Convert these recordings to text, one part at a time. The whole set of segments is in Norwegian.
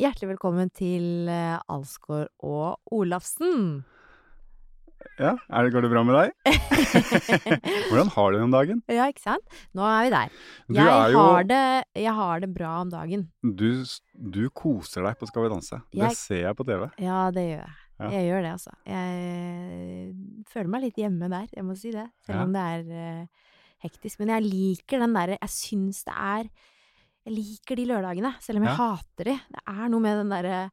Hjertelig velkommen til eh, Alsgaard og Olafsen. Ja, er det, Går det bra med deg? Hvordan har du det om dagen? Ja, ikke sant? Nå er vi der. Jeg, er jo har det, jeg har det bra om dagen. du, du koser deg på Skal vi danse. Det ser jeg på TV. Ja, det gjør jeg. Ja. Jeg gjør det, altså. Jeg føler meg litt hjemme der, jeg må si det. Selv Ja. om det er uh, hektisk. Men jeg liker den derre Jeg syns det er Jeg liker de lørdagene, selv om jeg Ja. hater de. Det er noe med den derre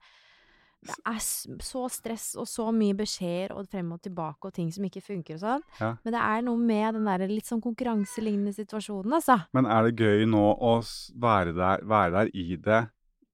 Det er så stress og så mye beskjeder og frem og tilbake og ting som ikke funker og sånn. Ja. Men det er noe med den der litt sånn konkurranselignende situasjonen, altså. Men er det gøy nå å være der, være der i det,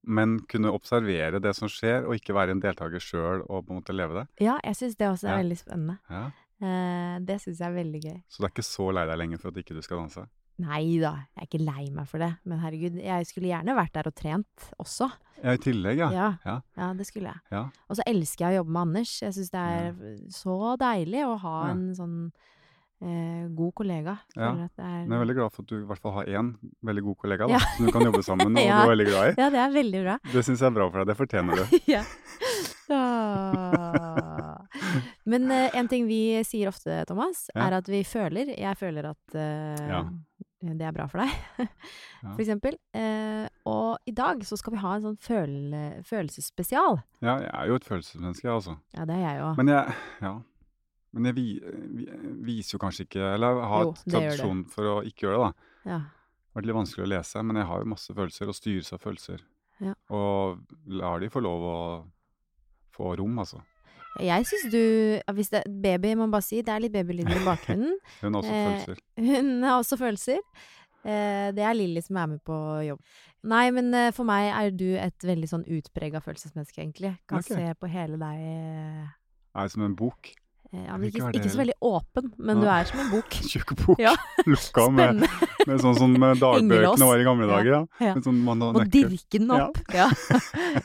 men kunne observere det som skjer, og ikke være en deltaker sjøl og på en måte leve det? Ja, jeg syns det også er Ja. veldig spennende. Ja. Eh, det syns jeg er veldig gøy. Så du er ikke så lei deg lenger for at ikke du skal danse? Nei da, jeg er ikke lei meg for det. Men herregud, jeg skulle gjerne vært der og trent også. Ja, i tillegg, ja. Ja, Ja. ja det skulle jeg. Ja. Og så elsker jeg å jobbe med Anders. Jeg syns det er så deilig å ha en sånn eh, god kollega. Ja, at det er Men jeg er veldig glad for at du i hvert fall har én veldig god kollega da, Ja. som du kan jobbe sammen med, og du er veldig glad i. Ja, det er veldig bra. Det syns jeg er bra for deg. Det fortjener du. ja. Men uh, en ting vi sier ofte, Thomas, Ja. er at vi føler Jeg føler at uh, Ja. det er bra for deg, for eksempel. Uh, og i dag så skal vi ha en sånn føle, følelsesspesial. Ja, jeg er jo et følelsesmenneske, altså. Ja, det er jeg òg. Men jeg, ja. Men jeg vi, vi, viser jo kanskje ikke Eller jeg har Jo, tradisjon for å ikke gjøre det, da. Ja. Det har vært litt vanskelig å lese, men jeg har jo masse følelser, og styres av følelser. Ja. Og lar de få lov å få rom, altså. Jeg syns du Hvis det Baby, må man bare si. Det er litt babylyder i bakgrunnen. Hun har også Eh, følelser. Hun har også følelser. Eh, det er Lilly som er med på jobb. Nei, men eh, for meg er du et veldig sånn utprega følelsesmenneske, egentlig. Kan okay. se på hele deg Er som en bok. Eh, ja, men ikke, ikke så veldig åpen, men du er som en bok. Tjukk bok. Ja. Lukka med, med sånn som eh, dagbøkene var i gamle dager. Ja. Ja. Sånn man Må dirke den opp. Ja.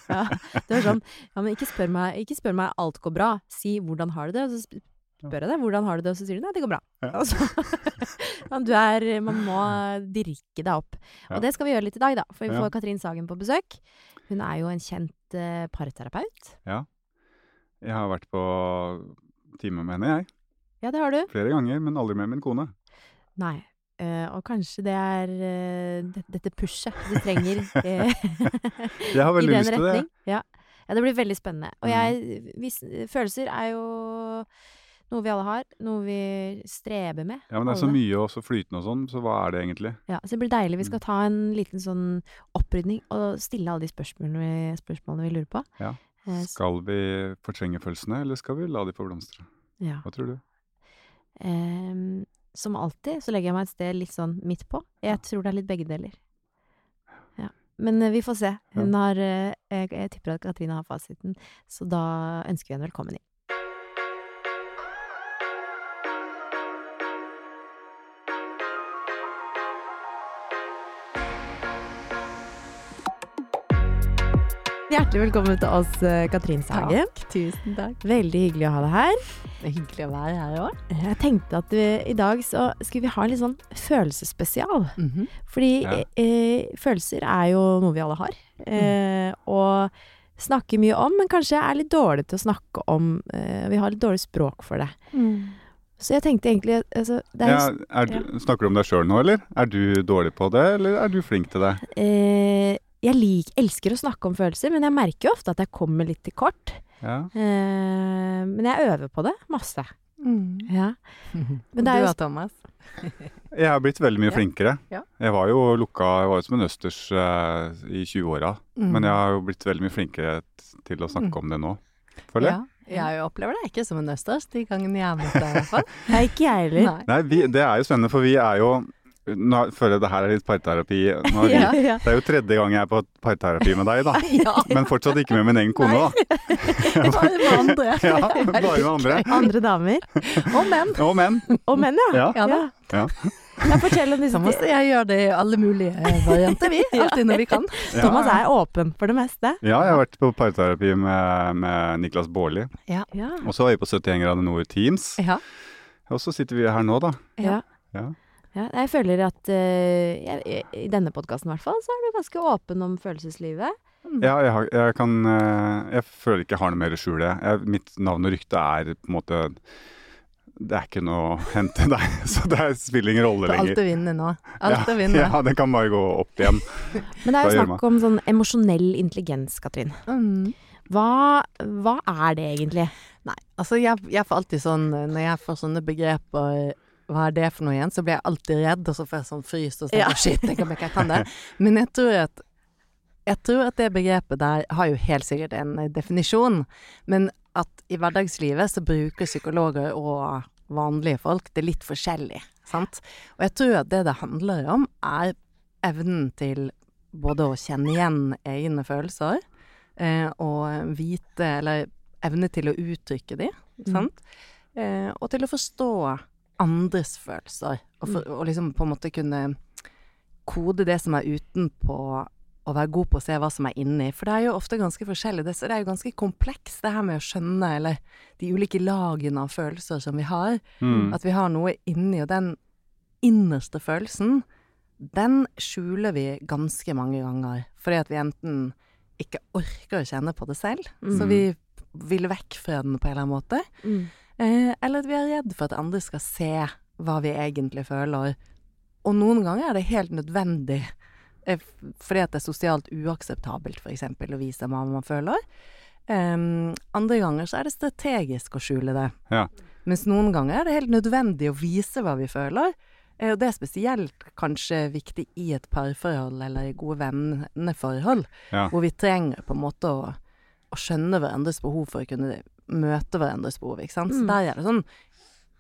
ja. Det er sånn Ja, men ikke spør meg Ikke spør meg alt går bra. Si 'hvordan har du det', og så spør jeg deg 'hvordan har du det', og så sier du 'nei, det går bra'. Ja. Altså, ja, du er Man må dirke deg opp. Ja. Og det skal vi gjøre litt i dag, da. For vi Ja. får Katrin Sagen på besøk. Hun er jo en kjent uh, parterapeut. Jeg har vært på time med henne, jeg. Ja, det har du. Flere ganger, men aldri med min kone. Nei. Uh, og kanskje det er uh, dette pushet du trenger eh, Jeg har i veldig den lyst til det. Ja. ja, det blir veldig spennende. Og Mm. jeg vis, Følelser er jo noe vi alle har. Noe vi streber med. Ja, men det er så mye og så flytende og sånn, så hva er det egentlig? Ja, så det blir deilig. Vi Mm. skal ta en liten sånn opprydning og stille alle de spørsmålene vi, spørsmålene vi lurer på. Ja. Skal vi fortrenge følelsene, eller skal vi la de få blomstre? ja. Hva tror du? Um, som alltid så legger jeg meg et sted litt sånn midt på. Jeg tror det er litt begge deler. Ja. Men eh, vi får se. Hun har eh, jeg, jeg tipper at Katrine har fasiten, så da ønsker vi henne velkommen inn. Hjertelig velkommen til oss, eh, Katrin Sagen. Tusen takk. Veldig hyggelig å ha deg her. Det er hyggelig å være her òg. Jeg tenkte at vi, i dag så skulle vi ha en litt sånn følelsesspesial. Fordi Ja. eh, følelser er jo noe vi alle har. Eh, og snakker mye om, men kanskje er litt dårlig til å snakke om. Eh, vi har litt dårlig språk for det. Så jeg tenkte egentlig altså, det er, Ja, er du, Snakker du om deg sjøl nå, eller? Er du dårlig på det, eller er du flink til det? eh, Jeg lik, elsker å snakke om følelser, men jeg merker jo ofte at jeg kommer litt til kort. Ja. Eh, men jeg øver på det masse. Ja. Men det du er jo- da, Thomas? Jeg har blitt veldig mye Ja. flinkere. Ja. Jeg var jo lukka, jeg var jo som en østers eh, i 20-åra, Mm. men jeg har jo blitt veldig mye flinkere til å snakke Mm. om det nå. Føler jeg. Ja, jeg opplever deg ikke som en østers de gangene jeg har møtt deg, i hvert fall. Nei, ikke jeg heller. Nei. Nei, vi, det er jo spennende, for vi er jo nå føler jeg det her er litt parterapi. Nå er vi, Ja, ja. Det er jo tredje gang jeg er på parterapi med deg, da. Ja, Men fortsatt ikke med min egen kone, da. bare med andre. Ja, bare med andre. Andre damer. Og menn. Og menn. Og menn, ja. Ja. Ja da. Ja. Ja, fortell om disse Så måtte jeg gjør det i alle mulige varianter, vi. Alltid når vi kan. Thomas er åpen for det meste. Ja, jeg har vært på parterapi med, med Niklas Baarli. Og så var vi på 71 grader nord Teams. Ja. Og så sitter vi her nå, da. ja. Ja. Ja, jeg føler at eh, jeg, i denne podkasten i hvert fall, så er du ganske åpen om følelseslivet. Mm. Ja, jeg, har, jeg kan eh, Jeg føler ikke jeg har noe mer å skjule. Jeg, mitt navn og rykte er på en måte Det er ikke noe å hente der, så det spiller ingen rolle Det er alt å vinne nå. Alt å vinne. Ja, det kan bare gå opp igjen. Men det er jo snakk om sånn emosjonell intelligens, Katrin. Mm. Hva, hva er det egentlig? Nei, altså jeg, jeg får alltid sånn eh, Når jeg får sånne begreper Hva er det for noe igjen? Så blir jeg alltid redd, og så får jeg sånn fryst og sånn, Ja. jeg shit, jeg ikke kan det. Men jeg tror at jeg tror at det begrepet der har jo helt sikkert en eh, definisjon, men at i hverdagslivet så bruker psykologer og vanlige folk det litt forskjellig, sant. Og jeg tror at det det handler om, er evnen til både å kjenne igjen egne følelser, eh, og vite, eller evne til å uttrykke de, Mm. Eh, og til å forstå andres følelser, og, for, og liksom på en måte kunne kode det som er utenpå, og være god på å se hva som er inni. For det er jo ofte ganske forskjellig. Det, så det er jo ganske komplekst, det her med å skjønne, eller de ulike lagene av følelser som vi har. Mm. At vi har noe inni, og den innerste følelsen, den skjuler vi ganske mange ganger. Fordi at vi enten ikke orker å kjenne på det selv, så Mm. vi vil vekk fra den på en eller annen måte. Eh, eller at vi er redd for at andre skal se hva vi egentlig føler. Og noen ganger er det helt nødvendig, eh, fordi at det er sosialt uakseptabelt f.eks. å vise hva man føler. Um, andre ganger så er det strategisk å skjule det. Ja. Mens noen ganger er det helt nødvendig å vise hva vi føler. Eh, Og det er spesielt kanskje viktig i et parforhold eller i gode venneforhold, Ja. hvor vi trenger på en måte å, å skjønne hverandres behov for å kunne møte hverandres behov, ikke sant. Så Mm. der er det sånn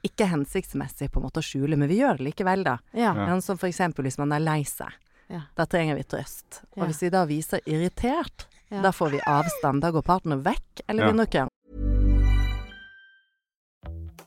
ikke hensiktsmessig på en måte å skjule, men vi gjør det likevel, da. Ja. Ja. Som for eksempel hvis man er lei seg. Ja. Da trenger vi trøst. Ja. Og hvis vi da viser irritert, Ja. da får vi avstand. Da går partner vekk, eller Ja. begynner å krangle.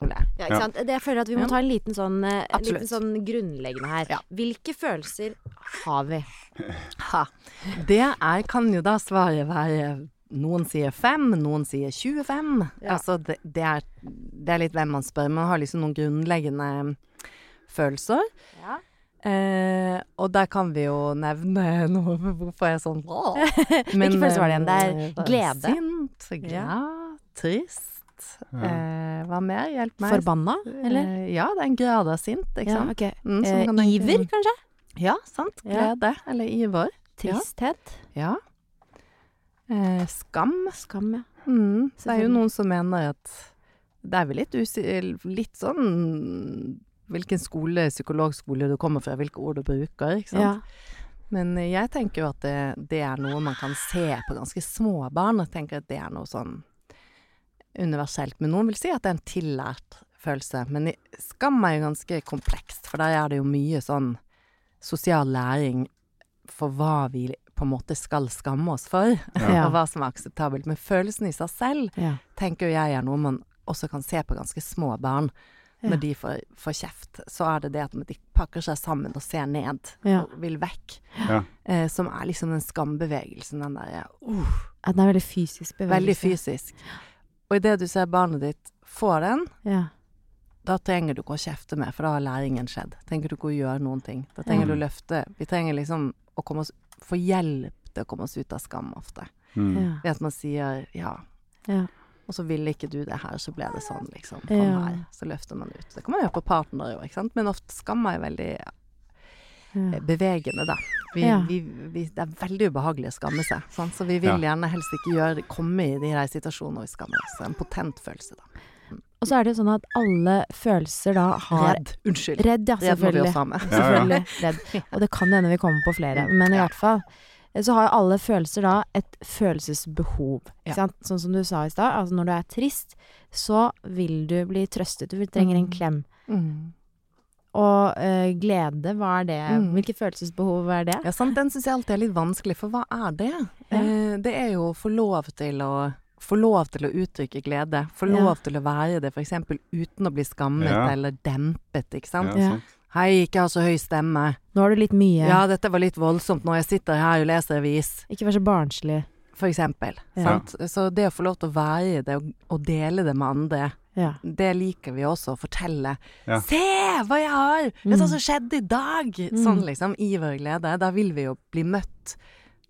Ja, ikke Ja. sant? Det jeg føler at vi må ta en liten sånn, eh, liten sånn grunnleggende her. Ja. Hvilke følelser har vi? Ha. Det er, kan jo da svaret være Noen sier fem, noen sier 25. Ja. Altså, det, det, er, det er litt hvem man spør. Man har liksom noen grunnleggende følelser. Ja. Eh, og der kan vi jo nevne noe Hvorfor er jeg sånn Hvilke følelser var det igjen? Det er eh, glede. Sint, glad, trist. Eh, hva mer? Hjelp meg. Forbanna, eller? Eh, ja, det er en grad av sint, ikke Ja, sant. Mm, Eh, kan tenke- iver, kanskje? Ja, sant. Ja. Glede. Eller iver. Tristhet? Ja. Eh, skam. Skam, ja. Mm. Det er jo noen som mener at det er vel litt, usi litt sånn hvilken skole, psykologskole du kommer fra, hvilke ord du bruker, ikke sant. ja. Men eh, jeg tenker jo at det, det er noe man kan se på ganske små barn, og tenker at det er noe sånn universelt. Men noen vil si at det er en tillært følelse. Men skam er jo ganske komplekst, for der er det jo mye sånn sosial læring for hva vi på en måte skal skamme oss for, Ja. og hva som er akseptabelt. Men følelsen i seg selv ja. tenker jo jeg er noe man også kan se på ganske små barn. Ja. Når de får, får kjeft, så er det det at de pakker seg sammen og ser ned og vil vekk. Ja. Eh, som er liksom den skambevegelsen, den der uh, den er veldig fysisk bevegelse. Veldig fysisk. Og idet du ser barnet ditt få den, Ja. da trenger du ikke å kjefte mer, for da har læringen skjedd. Trenger du ikke å gjøre noen ting. Da trenger Ja. du å løfte Vi trenger liksom å komme oss få hjelp til å komme oss ut av skam ofte. Mm. Ja. Ved at man sier ja, Ja. og så ville ikke du det her, så ble det sånn, liksom. Kom Ja. her. Så løfter man ut. Det kan man gjøre på partnere òg, ikke sant. Men ofte skam er jo veldig Ja. eh, bevegende, da. Vi, Ja. vi, vi, det er veldig ubehagelig å skamme seg, sant? så vi vil gjerne helst ikke gjøre, komme i de her situasjonene hvor vi skammer oss. En potent følelse, da. Og så er det jo sånn at alle følelser da har Redd. Unnskyld. Redd, ja, Redd må vi selvfølgelig. også ha med. Ja, ja. Redd. Og det kan hende vi kommer på flere. Men i Ja. hvert fall eh, så har jo alle følelser da et følelsesbehov. Ja. Ikke sant? Sånn som du sa i stad. Altså når du er trist, så vil du bli trøstet. Du trenger en Mm. klem. Mm. Og øh, glede, hva er det? Mm. Hvilke følelsesbehov er det? Ja, sant. Den syns jeg alltid er litt vanskelig, for hva er det? Eh, det er jo å få lov til å få lov til å uttrykke glede. Få Ja. lov til å være det, f.eks. uten å bli skammet Ja. eller dempet, ikke sant. Ja, Ja. sant. Hei, ikke ha så høy stemme. Nå har du litt mye. Ja, dette var litt voldsomt når jeg sitter her og leser avis, Ikke vær så barnslig. for eksempel. Ja. Sant? Så det å få lov til å være det og, og dele det med andre, Ja. det liker vi også å fortelle. Ja. Se hva jeg har! Vet du hva Mm. som skjedde i dag? Mm. Sånn liksom, i vår glede. Da vil vi jo bli møtt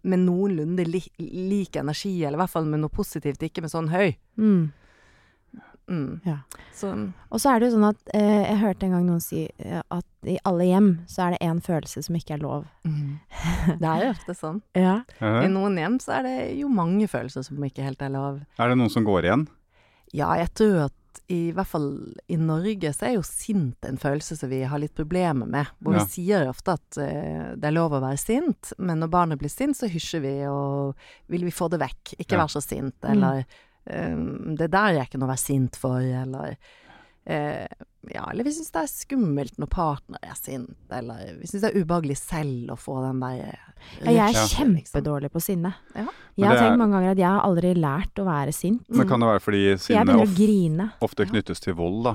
med noenlunde li lik energi, eller i hvert fall med noe positivt, ikke med sånn høy. Mm. Mm. Ja. Så Og så er det jo sånn at eh, jeg hørte en gang noen si eh, at i alle hjem så er det én følelse som ikke er lov. mm. Det er jo ofte sånn. Ja. Ja. I noen hjem så er det jo mange følelser som ikke helt er lov. Er det noen som går igjen? Ja, jeg tror at i hvert fall i Norge så er jo sint en følelse som vi har litt problemer med. Hvor Ja. vi sier ofte at uh, det er lov å være sint, men når barnet blir sint, så hysjer vi og vil vi få det vekk. Ikke Ja. være så sint, Mm. eller um, det der er ikke noe å være sint for, eller eh, ja, eller vi syns det er skummelt når partner er sint, eller vi syns det er ubehagelig selv å få den der Ja, jeg er liksom. kjempedårlig på sinne. Ja. Jeg har tenkt mange ganger at jeg har aldri lært å være sint. Men kan det være fordi sinne begynner of grine. ofte knyttes til vold, da?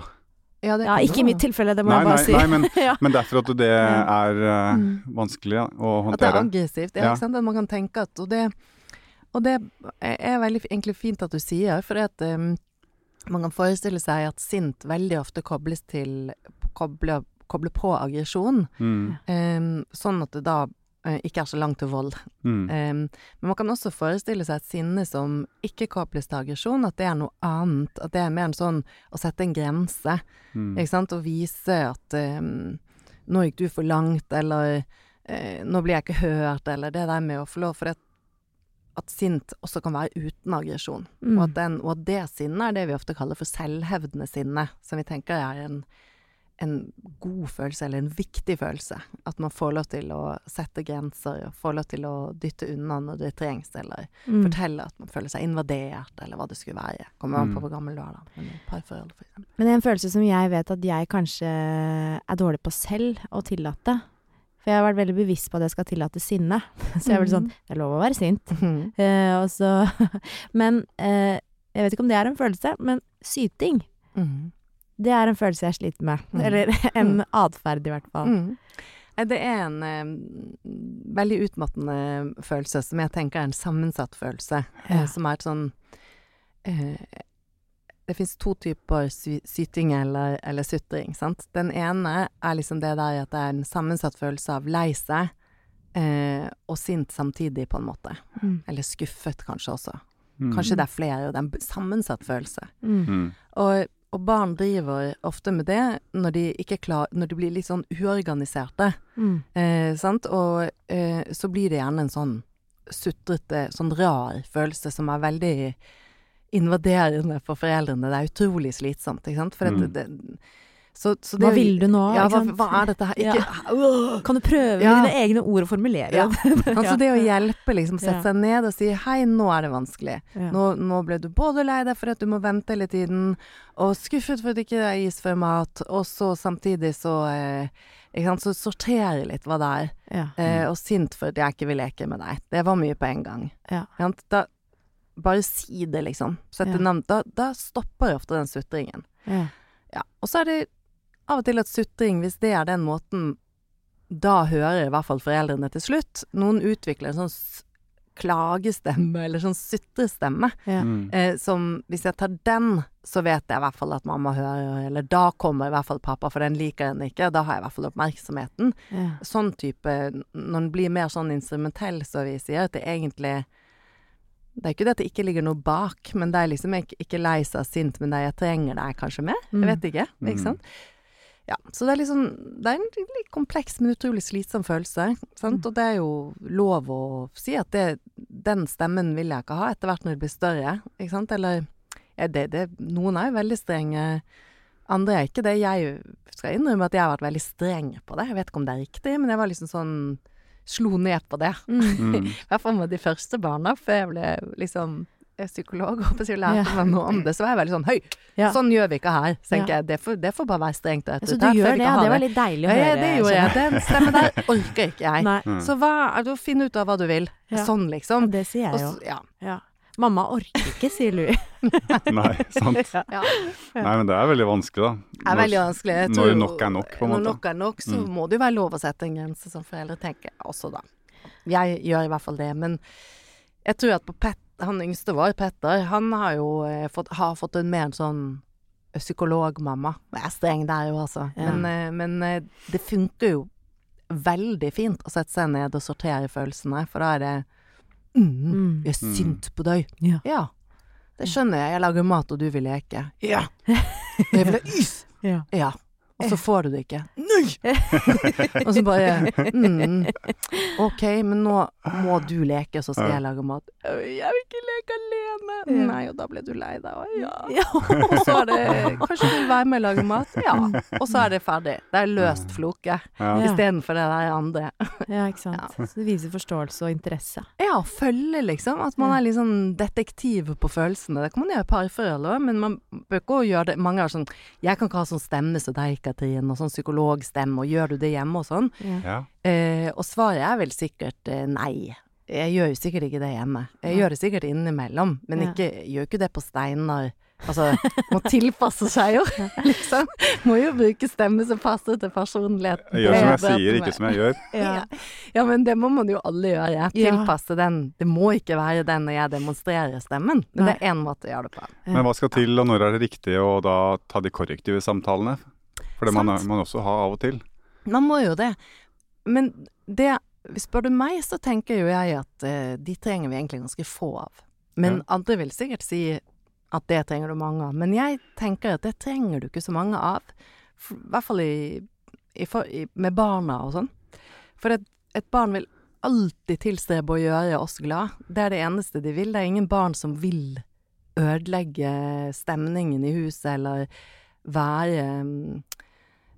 Ja, det Ja, ikke i mitt tilfelle, det må Nei, jeg bare nei, si. nei, men, ja. men derfor at det er eh, Mm. vanskelig ja, å At det er aggressivt. Ja, Ja. ikke sant? At man kan tenke at Og det, og det er veldig egentlig fint at du sier, for at um, man kan forestille seg at sint veldig ofte kobles til Koble, koble på aggresjon. Mm, Um, sånn at det da uh, ikke er så langt til vold. mm, Um, men man kan også forestille seg et sinne som ikke kobles til aggresjon, at det er noe annet. At det er mer en sånn å sette en grense. mm. Ikke sant? Og vise at um, nå gikk du for langt, eller eh, nå blir jeg ikke hørt, eller det der med å få lov For det, at sint også kan være uten aggresjon. Mm. Og, at den, og at det sinnet er det vi ofte kaller for selvhevdende sinne, som vi tenker er en, en god følelse, eller en viktig følelse. At man får lov til å sette grenser, og får lov til å dytte unna når det trengs, eller Mm. fortelle at man føler seg invadert, eller hva det skulle være. Kommer an på Mm. hvor gammel du er, da. Men parforhold, for eksempel. Men en følelse som jeg vet at jeg kanskje er dårlig på selv å tillate. For jeg har vært veldig bevisst på at jeg skal tillate sinne. Så jeg er veldig sånn Det er lov å være sint. Eh, og så Men eh, jeg vet ikke om det er en følelse, men syting. mm. Det er en følelse jeg sliter med. Mm. Eller en atferd, i hvert fall. Mm. Det er en eh, veldig utmattende følelse, som jeg tenker er en sammensatt følelse. Ja. Eh, som er et sånn eh, Det fins to typer sy syting eller, eller sutring, sant. Den ene er liksom det der at det er en sammensatt følelse av lei seg eh, og sint samtidig, på en måte. Mm. Eller skuffet, kanskje også. Mm. Kanskje det er flere, og det er en sammensatt følelse. Mm. Mm. Og, og barn driver ofte med det når de, ikke klar, når de blir litt sånn uorganiserte. Mm. Eh, sant? Og eh, så blir det gjerne en sånn sutrete, sånn rar følelse som er veldig invaderende for foreldrene. Det er utrolig slitsomt, ikke sant. For Mm. det, det, så, så Hva vil du nå? Ja, hva, hva er dette her? Ikke, Øh! Kan du prøve Ja. dine egne ord å formulere Ja. det? Altså det å hjelpe, liksom, sette Ja. seg ned og si 'hei, nå er det vanskelig'. Ja. Nå, nå ble du både lei deg for at du må vente hele tiden, og skuffet for at det ikke er is før mat, og så samtidig så eh, ikke sant, Så sortere litt hva det er. Ja. Eh, og sint for at jeg ikke vil leke med deg. Det var mye på en gang. Ja. Da, bare si det, liksom. Sette Ja. navn. Da, da stopper ofte den sutringen. Ja. Ja. Og så er det av og til at sutring, hvis det er den måten Da hører i hvert fall foreldrene til slutt. Noen utvikler en sånn klagestemme, eller sånn sutrestemme. Ja. Mm. Eh, som hvis jeg tar den, så vet jeg i hvert fall at mamma hører, eller da kommer i hvert fall pappa, for den liker den ikke. Da har jeg i hvert fall oppmerksomheten. Ja. Sånn type Når den blir mer sånn instrumentell, så vi sier, at det egentlig Det er ikke det at det ikke ligger noe bak, men det er liksom ikke, ikke lei seg sint, men det er jeg trenger deg kanskje mer. Mm. Jeg vet ikke. Mm. Ikke sant? Ja, så det er liksom Det er en litt kompleks, men utrolig slitsom følelse. Sant? Mm. Og det er jo lov å si at det, den stemmen vil jeg ikke ha etter hvert når det blir større. Ikke sant? Eller ja, det, det, Noen er jo veldig strenge. Andre er ikke det. Jeg skal innrømme at jeg har vært veldig streng på det. Jeg vet ikke om det er riktig, men jeg var liksom sånn Slo ned på det. Mm. Mm. I hvert fall med de første barna, for jeg ble liksom eh, psykolog og lærte meg noe om det, så var jeg veldig sånn Høy, Ja. sånn gjør vi ikke her. Så tenker Ja. jeg, det får, det får bare være strengt og Så du gjør det, ja. Det var litt deilig å høre. ja, det gjorde jeg. Den stemmen der orker ikke jeg. Nei, Mm. Så hva, du finner ut av hva du vil. Ja. Sånn, liksom. det sier jeg jo. så- ja. Mamma orker ikke, sier Louie. Nei, sant. ja. Nei, men det er veldig vanskelig, da. Det er veldig vanskelig. Tror, når nok er nok, på en måte. Når nok er nok, så Mm. må det jo være lov å sette en grense som foreldre, tenker også da. Jeg gjør i hvert fall det, men jeg tror at på Pet, han yngste vår, Petter, han har jo eh, fått, har fått en mer sånn psykologmamma. Jeg er streng der jo, altså. Ja. Men, eh, men eh, det funker jo veldig fint å sette seg ned og sortere følelsene, for da er det mm, Mm. Jeg er sint på deg. Ja. Det skjønner jeg. Jeg lager mat, og du vil leke. Ja. Jeg vil ha is. Ja. Ja. Og så får du det ikke. Nei! og så bare mm, OK, men nå må du leke, så skal jeg lage mat. «Øh, Jeg vil ikke leke alene. Nei, og da ble du lei deg. òg, ja. Ja. Og så er det Kanskje du vil være med og lage mat? Ja. Og så er det ferdig. Det er løst floke. Ja. Ja. Istedenfor det der andre. ja, ikke sant. Så det viser forståelse og interesse. Ja, følge, liksom. At man er litt sånn detektiv på følelsene. Det kan man gjøre i parforhold òg, men man bør ikke gjøre det Mange har sånn 'Jeg kan ikke ha sånn stemme som deg, Katrin', og sånn psykologstemme, og 'gjør du det hjemme', og sånn. Ja. Eh, og svaret er vel sikkert eh, nei. Jeg gjør jo sikkert ikke det hjemme. Jeg Ja. gjør det sikkert innimellom, men ikke, gjør ikke det på Steinar. Altså, må tilpasse seg jo, liksom. Må jo bruke stemme som passer til personligheten. Jeg gjør som jeg sier, ikke som jeg gjør. Ja. Ja, men det må man jo alle gjøre. Ja. Tilpasse den. Det må ikke være den når jeg demonstrerer stemmen, men det er én måte å gjøre det på. Men hva skal til, og når er det riktig å da ta de korrektive samtalene? For det må man, man også ha av og til. Man må jo det. Men det Spør du meg, så tenker jo jeg at eh, de trenger vi egentlig ganske få av. Men Ja. andre vil sikkert si at det trenger du mange av. Men jeg tenker at det trenger du ikke så mange av. For, I hvert fall i, i, for, i, med barna og sånn. For et, et barn vil alltid tilstrebe å gjøre oss glad. Det er det eneste de vil. Det er ingen barn som vil ødelegge stemningen i huset eller være mm,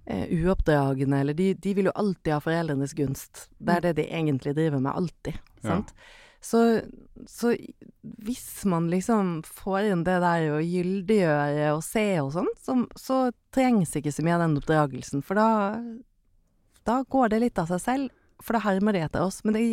eh, uoppdragende, eller de, de vil jo alltid ha foreldrenes gunst. Det er det de egentlig driver med, alltid. Ja. Så, så hvis man liksom får inn det der å gyldiggjøre og se og sånn, så, så trengs ikke så mye av den oppdragelsen, for da, da går det litt av seg selv, for da hermer de etter oss. Men det,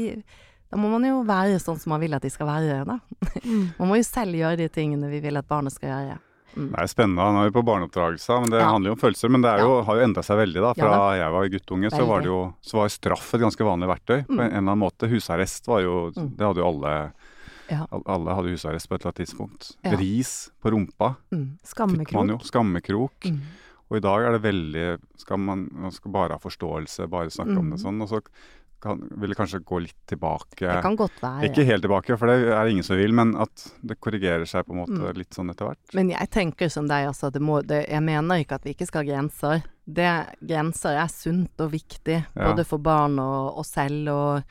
da må man jo være sånn som man vil at de skal være, da. Mm. Man må jo selv gjøre de tingene vi vil at barnet skal gjøre. Mm. Det er spennende. Nå er vi på barneoppdragelse, men det Ja. handler jo om følelser. Men det er jo, har jo endra seg veldig, da. Fra Ja jeg var guttunge, så var det jo så var straff et ganske vanlig verktøy. På en, Mm. eller annen måte. Husarrest var jo Mm. Det hadde jo alle Ja. Alle hadde husarrest på et eller annet tidspunkt. Ja. Ris på rumpa Mm. man jo. Skammekrok. Skammekrok. Mm. Og i dag er det veldig Skal man, man skal bare ha forståelse, bare snakke om det Mm. sånn. Og så kan, vil kanskje gå litt tilbake. Det kan godt være. Ikke helt tilbake, for det er ingen som vil, men at det korrigerer seg på en måte Mm. litt sånn etter hvert. Men jeg tenker som deg, altså. Det må, det, jeg mener ikke at vi ikke skal ha grenser. Det, grenser er sunt og viktig, Ja. både for barn og oss selv og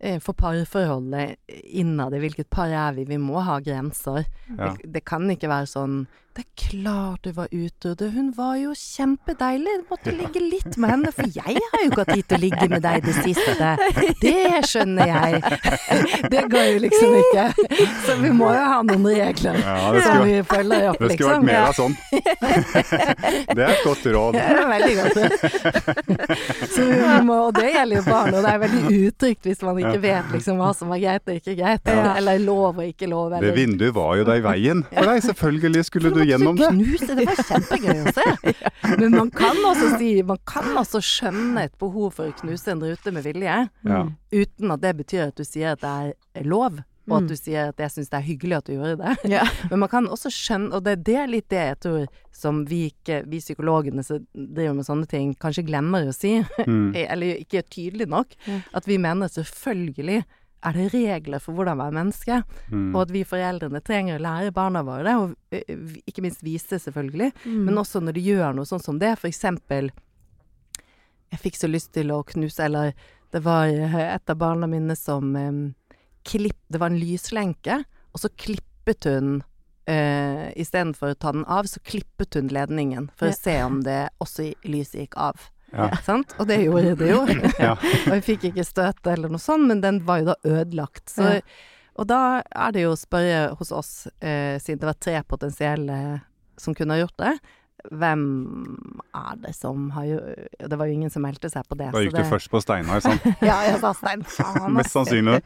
eh, for parforholdet innad i hvilket par er vi. Vi må ha grenser. Ja. Det, det kan ikke være sånn Det er klart du var ute, hun var jo kjempedeilig. Du måtte ligge litt med henne, for jeg har jo ikke hatt tid til å ligge med deg det siste. Det skjønner jeg. Det går jo liksom ikke. Så vi må jo ha noen regler Ja, det som skulle, vi følger opp, det skulle liksom. vært mer av sånn. det er et godt råd. Det er veldig godt. Så vi må, og det gjelder jo barn, og det er veldig utrygt hvis man ikke vet liksom hva som er greit og ikke greit, eller lov og ikke lov. Det vinduet var jo der i veien for deg. Selvfølgelig skulle du måtte gjennom det. Knuse, det var kjempegøy å se. Men man kan også si Man kan også skjønne et behov for å knuse en rute med vilje, Ja. uten at det betyr at du sier at det er lov. Og at Mm. du sier at jeg syns det er hyggelig at du gjorde det. Ja. Men man kan også skjønne, og det, det er litt det jeg tror som vi ikke, vi psykologene som driver med sånne ting, kanskje glemmer å si, Mm. eller ikke er tydelig nok, Ja. at vi mener selvfølgelig er det regler for hvordan være menneske, Mm. og at vi foreldrene trenger å lære barna våre det, og eh, ikke minst vise selvfølgelig, Mm. men også når de gjør noe sånn som det, for eksempel jeg fikk så lyst til å knuse, eller det var eh, et av barna mine som um, klipp, det var en lyslenke, og så klippet hun Uh, Istedenfor å ta den av, så klippet hun ledningen for Ja. å se om det også lyset gikk av. Ja. Sant? Og det gjorde det jo. Ja. og jeg fikk ikke støt eller noe sånt, men den var jo da ødelagt. Så, Ja. Og da er det jo å spørre hos oss, eh, siden det var tre potensielle som kunne ha gjort det, hvem er det som har jo Det var jo ingen som meldte seg på det. Da gikk så du først på Steinar, sant? Ja, jeg sa Stein. Faen, Mest sannsynlig.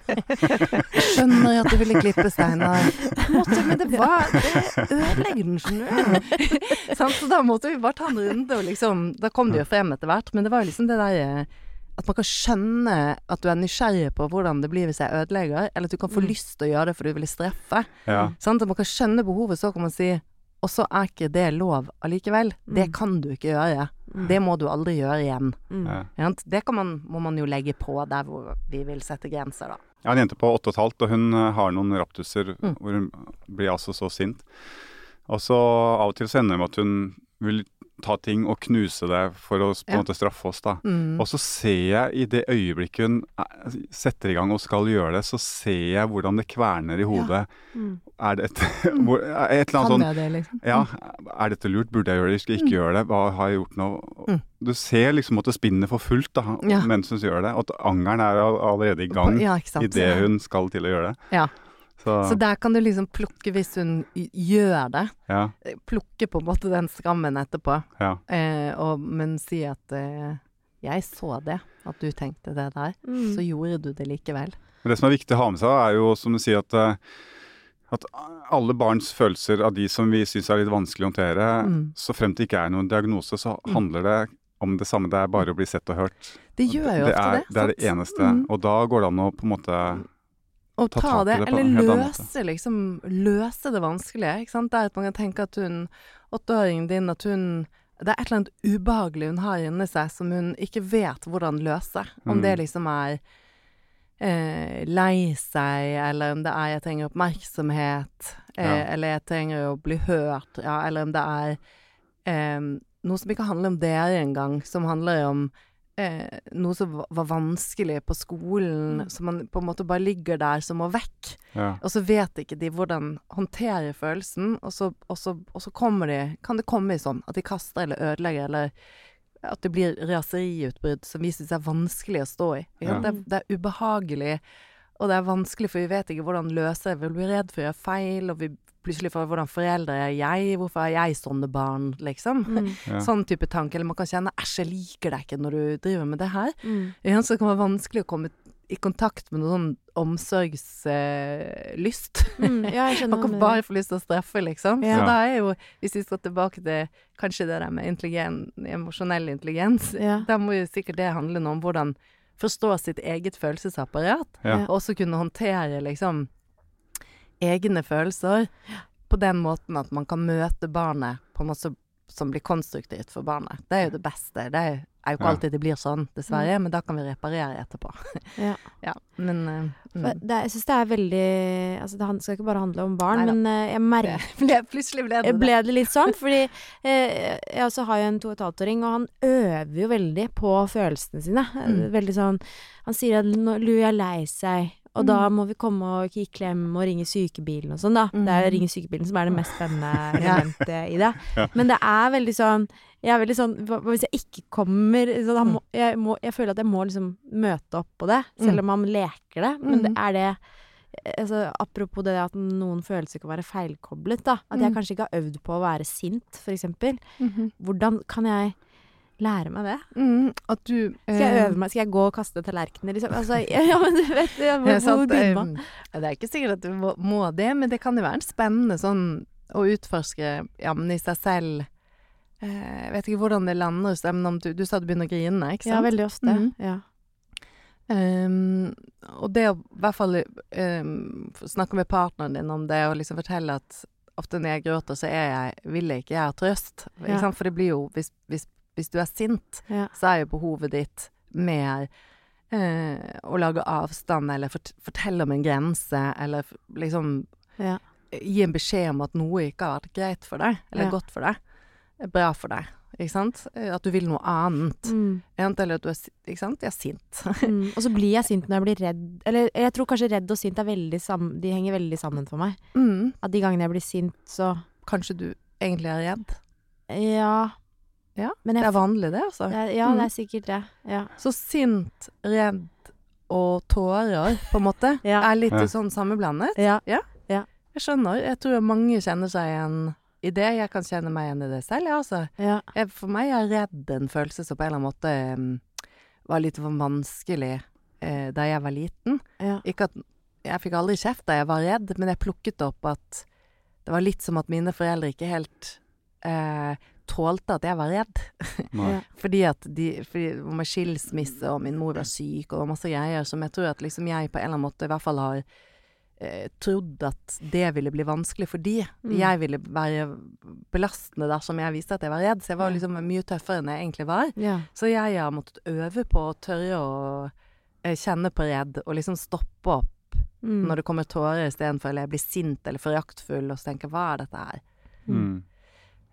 Skjønner at du ville klippe Steinar. Måtte, men det var Det ødelegger den, skjønner så da måtte vi bare ta en runde, og liksom Da kom det jo frem etter hvert, men det var jo liksom det der eh, at man kan skjønne at du er nysgjerrig på hvordan det blir hvis jeg ødelegger, eller at du kan få Mm. lyst til å gjøre det fordi du vil straffe. Ja. Sånn, At man kan skjønne behovet, så kan man si og så er ikke det lov allikevel. Det Mm. kan du ikke gjøre. Det må du aldri gjøre igjen. Mm. Ja. Det kan man, må man jo legge på der hvor vi vil sette grenser, da. Jeg har en jente på åtte og et halvt, og hun eh, har noen raptuser Mm. hvor hun blir altså så sint. Og så av og til så ender det med at hun vil ta ting og knuse det for å på en Ja. måte straffe oss, da. Mm. Og så ser jeg i det øyeblikket hun eh, setter i gang og skal gjøre det, så ser jeg hvordan det kverner i hodet. Mm. Er det et, hvor, er et eller annet sånn det, liksom? Ja, er dette lurt? Burde jeg gjøre det? Skal jeg ikke gjøre det? Hva har jeg gjort nå? Mm. Du ser liksom at det spinner for fullt da, Ja. mens hun gjør det. Og at angeren er allerede i gang Ja, idet hun skal til å gjøre det. Ja. Så, Så der kan du liksom plukke, hvis hun gjør det, ja, plukke på en måte den skammen etterpå, ja. eh, og, men si at eh, jeg så det, at du tenkte det der, Mm. så gjorde du det likevel. Men det som er viktig å ha med seg, er jo som du sier at eh, at alle barns følelser av de som vi syns er litt vanskelig å håndtere, Mm. så frem til det ikke er noen diagnose, så handler det om det samme. Det er bare å bli sett og hørt. Det gjør jo det ofte er, det. Det er det eneste. Mm. Og da går det an å på en måte Å ta ta, det, eller løse, liksom, løse det vanskelige. Ikke sant? Det er at man kan tenke at hun, åtteåringen din, at hun Det er et eller annet ubehagelig hun har inni seg som hun ikke vet hvordan løse. Om Mm. det liksom er eh, lei seg, eller om det er 'jeg trenger oppmerksomhet', eh, Ja. eller 'jeg trenger å bli hørt', ja, eller om det er eh, noe som ikke handler om dere engang, som handler om eh, noe som var vanskelig på skolen, Mm. som man på en måte bare ligger der som må vekk. Ja. Og så vet ikke de hvordan håndtere følelsen, og så, og så, og så kommer de, kan det komme i sånn at de kaster eller ødelegger, eller at det blir raseriutbrudd som vi syns er vanskelig å stå i. Ja. Det, det er ubehagelig, og det er vanskelig, for vi vet ikke hvordan løse det. Vi blir redd for å gjøre feil, og vi plutselig for hvordan foreldre er jeg, hvorfor er jeg sånne barn, liksom. Mm. Ja. Sånn type tanke. Eller man kan kjenne 'æsj, jeg liker deg ikke når du driver med det her'. Mm. Så det kan være vanskelig å komme i kontakt med noen sånn omsorgslyst. Mm. Ja, Man kan bare få lyst til å straffe, liksom. Ja. Så da er jo, hvis vi skal tilbake til kanskje det der med intelligen, emosjonell intelligens, Ja. da må jo sikkert det handle noe om hvordan forstå sitt eget følelsesapparat, Ja. og også kunne håndtere liksom egne følelser på den måten at man kan møte barnet på en måte som blir konstruktivt for barnet. Det er jo det beste. Det er er jo ikke alltid det blir sånn, dessverre, men da kan vi reparere etterpå. Ja. Ja, men eh, mm. Det, jeg syns det er veldig Altså, det skal ikke bare handle om barn, Neida. men eh, jeg merker ble, Plutselig ble det Jeg det. ble det litt sånn, fordi eh, jeg også har jo en to og et halvt åring, og han øver jo veldig på følelsene sine. Mm. Veldig sånn Han sier at nå Lu er lei seg, og da må vi komme og gi klem og ringe sykebilen og sånn, da. Det er å ringe sykebilen som er det mest spennende elementet i det. Ja. Men det er veldig sånn Jeg er veldig sånn Hvis jeg ikke kommer så må, jeg, må, jeg føler at jeg må liksom møte opp på det, selv om man leker det. Men det Mm. er det altså, apropos det at noen følelser kan være feilkoblet, da. At jeg Mm. kanskje ikke har øvd på å være sint, for eksempel. -hmm. Hvordan kan jeg lære meg det? Mm, at du Skal jeg øve meg? Skal jeg gå og kaste tallerkener, liksom? Altså, ja, men du vet jeg, hvor, hvor begynner man? eh, Det er ikke sikkert at du må, må det, men det kan jo være en spennende sånn å utforske ja, men i seg selv. Eh, Jeg vet ikke hvordan det lander hos dem. du, du sa du begynner å grine, ikke sant? Ja, veldig ofte. Mhm. Ja. Um, og det å i hvert fall um, snakke med partneren din om det, og liksom fortelle at ofte når jeg gråter, så er jeg, vil jeg ikke, jeg ha trøst. Ja. For det blir jo, hvis, hvis, hvis du er sint, Ja. så er jo behovet ditt mer eh, å lage avstand, eller fort, fortelle om en grense, eller liksom Ja. gi en beskjed om at noe ikke har vært greit for deg, eller Ja. godt for deg, bra for deg. Ikke sant? At du vil noe annet. Mm. Eller at du er, ikke sant? Jeg er sint. Mm. Og så blir jeg sint når jeg blir redd. Eller jeg tror kanskje redd og sint er veldig sammen, De henger veldig sammen for meg. Mm. At de gangene jeg blir sint, så Kanskje du egentlig er redd. Ja. Ja, Men Det er vanlig, det, altså. det er- Ja, Mm. det er sikkert det. Ja. Så sint, redd og tårer, på en måte, Ja. er litt Ja. sånn sammenblandet. Ja. Jeg skjønner. Jeg tror mange kjenner seg igjen i det. Jeg kan kjenne meg igjen i det selv, jeg, altså. Ja. Jeg, for meg er redd en følelse som på en eller annen måte um, var litt for vanskelig uh, da jeg var liten. Ja. Ikke at Jeg fikk aldri kjeft da jeg var redd, men jeg plukket opp at det var litt som at mine foreldre ikke helt eh, tålte at jeg var redd. Fordi at de fordi det var med skilsmisse, og min mor var syk, og det var masse greier som jeg tror at liksom jeg på en eller annen måte i hvert fall har eh, trodd at det ville bli vanskelig for de. Mm. Jeg ville være belastende dersom jeg viste at jeg var redd. Så jeg var liksom mye tøffere enn jeg egentlig var. Ja. Så jeg har måttet øve på å tørre å eh, kjenne på redd, og liksom stoppe opp Mm. når det kommer tårer istedenfor eller jeg blir sint eller foraktfull, og så tenker hva er dette her? Mm.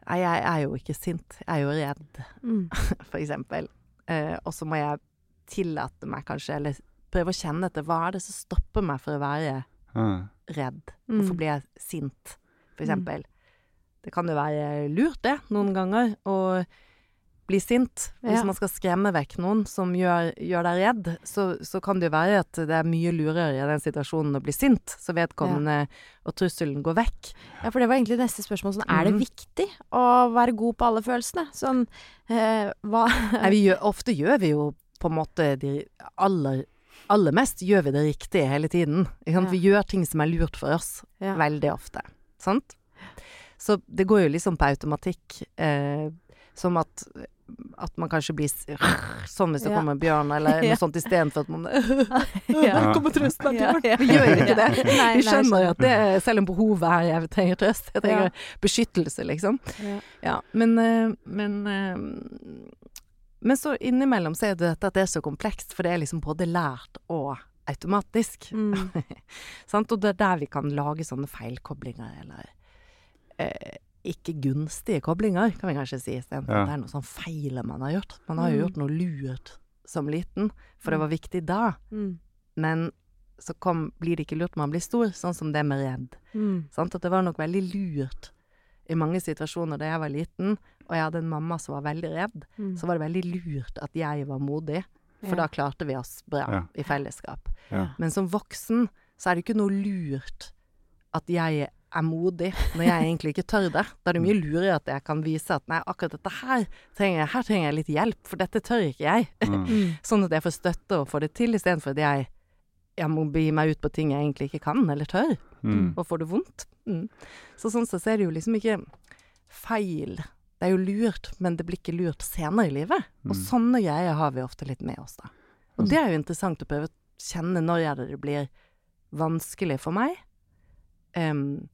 Nei, jeg er jo ikke sint, jeg er jo redd, Mm. for eksempel. Eh, og så må jeg tillate meg kanskje, eller prøve å kjenne etter hva er det som stopper meg for å være Ja. redd. Mm. Hvorfor blir jeg sint, for eksempel. Det kan jo være lurt, det, noen ganger, å bli sint. Hvis Ja. man skal skremme vekk noen som gjør, gjør deg redd, så, så kan det jo være at det er mye lurere i den situasjonen å bli sint, så vedkommende og trusselen går vekk. Ja, for det var egentlig neste spørsmål. Sånn, er det mm. viktig å være god på alle følelsene? Sånn, eh, hva Nei, vi gjør, ofte gjør vi jo på en måte de aller aller mest gjør vi det riktige hele tiden. Ja. Vi gjør ting som er lurt for oss. Ja. Veldig ofte. Sant? Så det går jo liksom på automatikk. Eh, som at, at man kanskje blir sånn hvis det Ja. kommer en bjørn, eller noe Ja. sånt istedenfor at man Ja. Her kommer trøsten av bjørn. ja. Vi gjør jo ikke det. Nei, Vi skjønner jo at det, selv om behovet er jeg trenger trøst, jeg trenger Ja. beskyttelse, liksom. Ja. Ja, men, eh, men eh, Men så innimellom så er det dette at det er så komplekst, for det er liksom både lært og automatisk. Mm. Sant? Og det er der vi kan lage sånne feilkoblinger, eller eh, ikke gunstige koblinger, kan vi kanskje si, istedenfor Ja. det er noe sånn feil man har gjort. Man har jo Mm. gjort noe lurt som liten, for det Mm. var viktig da. Mm. Men så kom, blir det ikke lurt når man blir stor, sånn som det med redd. Mm. Sant? At det var nok veldig lurt i mange situasjoner da jeg var liten, og jeg hadde en mamma som var veldig redd, Mm. så var det veldig lurt at jeg var modig, for Ja. da klarte vi oss bra Ja. i fellesskap. Ja. Men som voksen så er det ikke noe lurt at jeg er modig, når jeg egentlig ikke tør det. Da er det mye lurere at jeg kan vise at nei, akkurat dette her trenger jeg, her trenger jeg litt hjelp, for dette tør ikke jeg. Mm. Mm. Sånn at jeg får støtte og får det til, istedenfor at jeg, jeg må begi meg ut på ting jeg egentlig ikke kan eller tør Mm. og får det vondt. Mm. Så sånn sett så er det jo liksom ikke feil. Det er jo lurt, men det blir ikke lurt senere i livet. Og Mm. sånne greier har vi ofte litt med oss, da. Og det er jo interessant å prøve å kjenne når det blir vanskelig for meg. Em,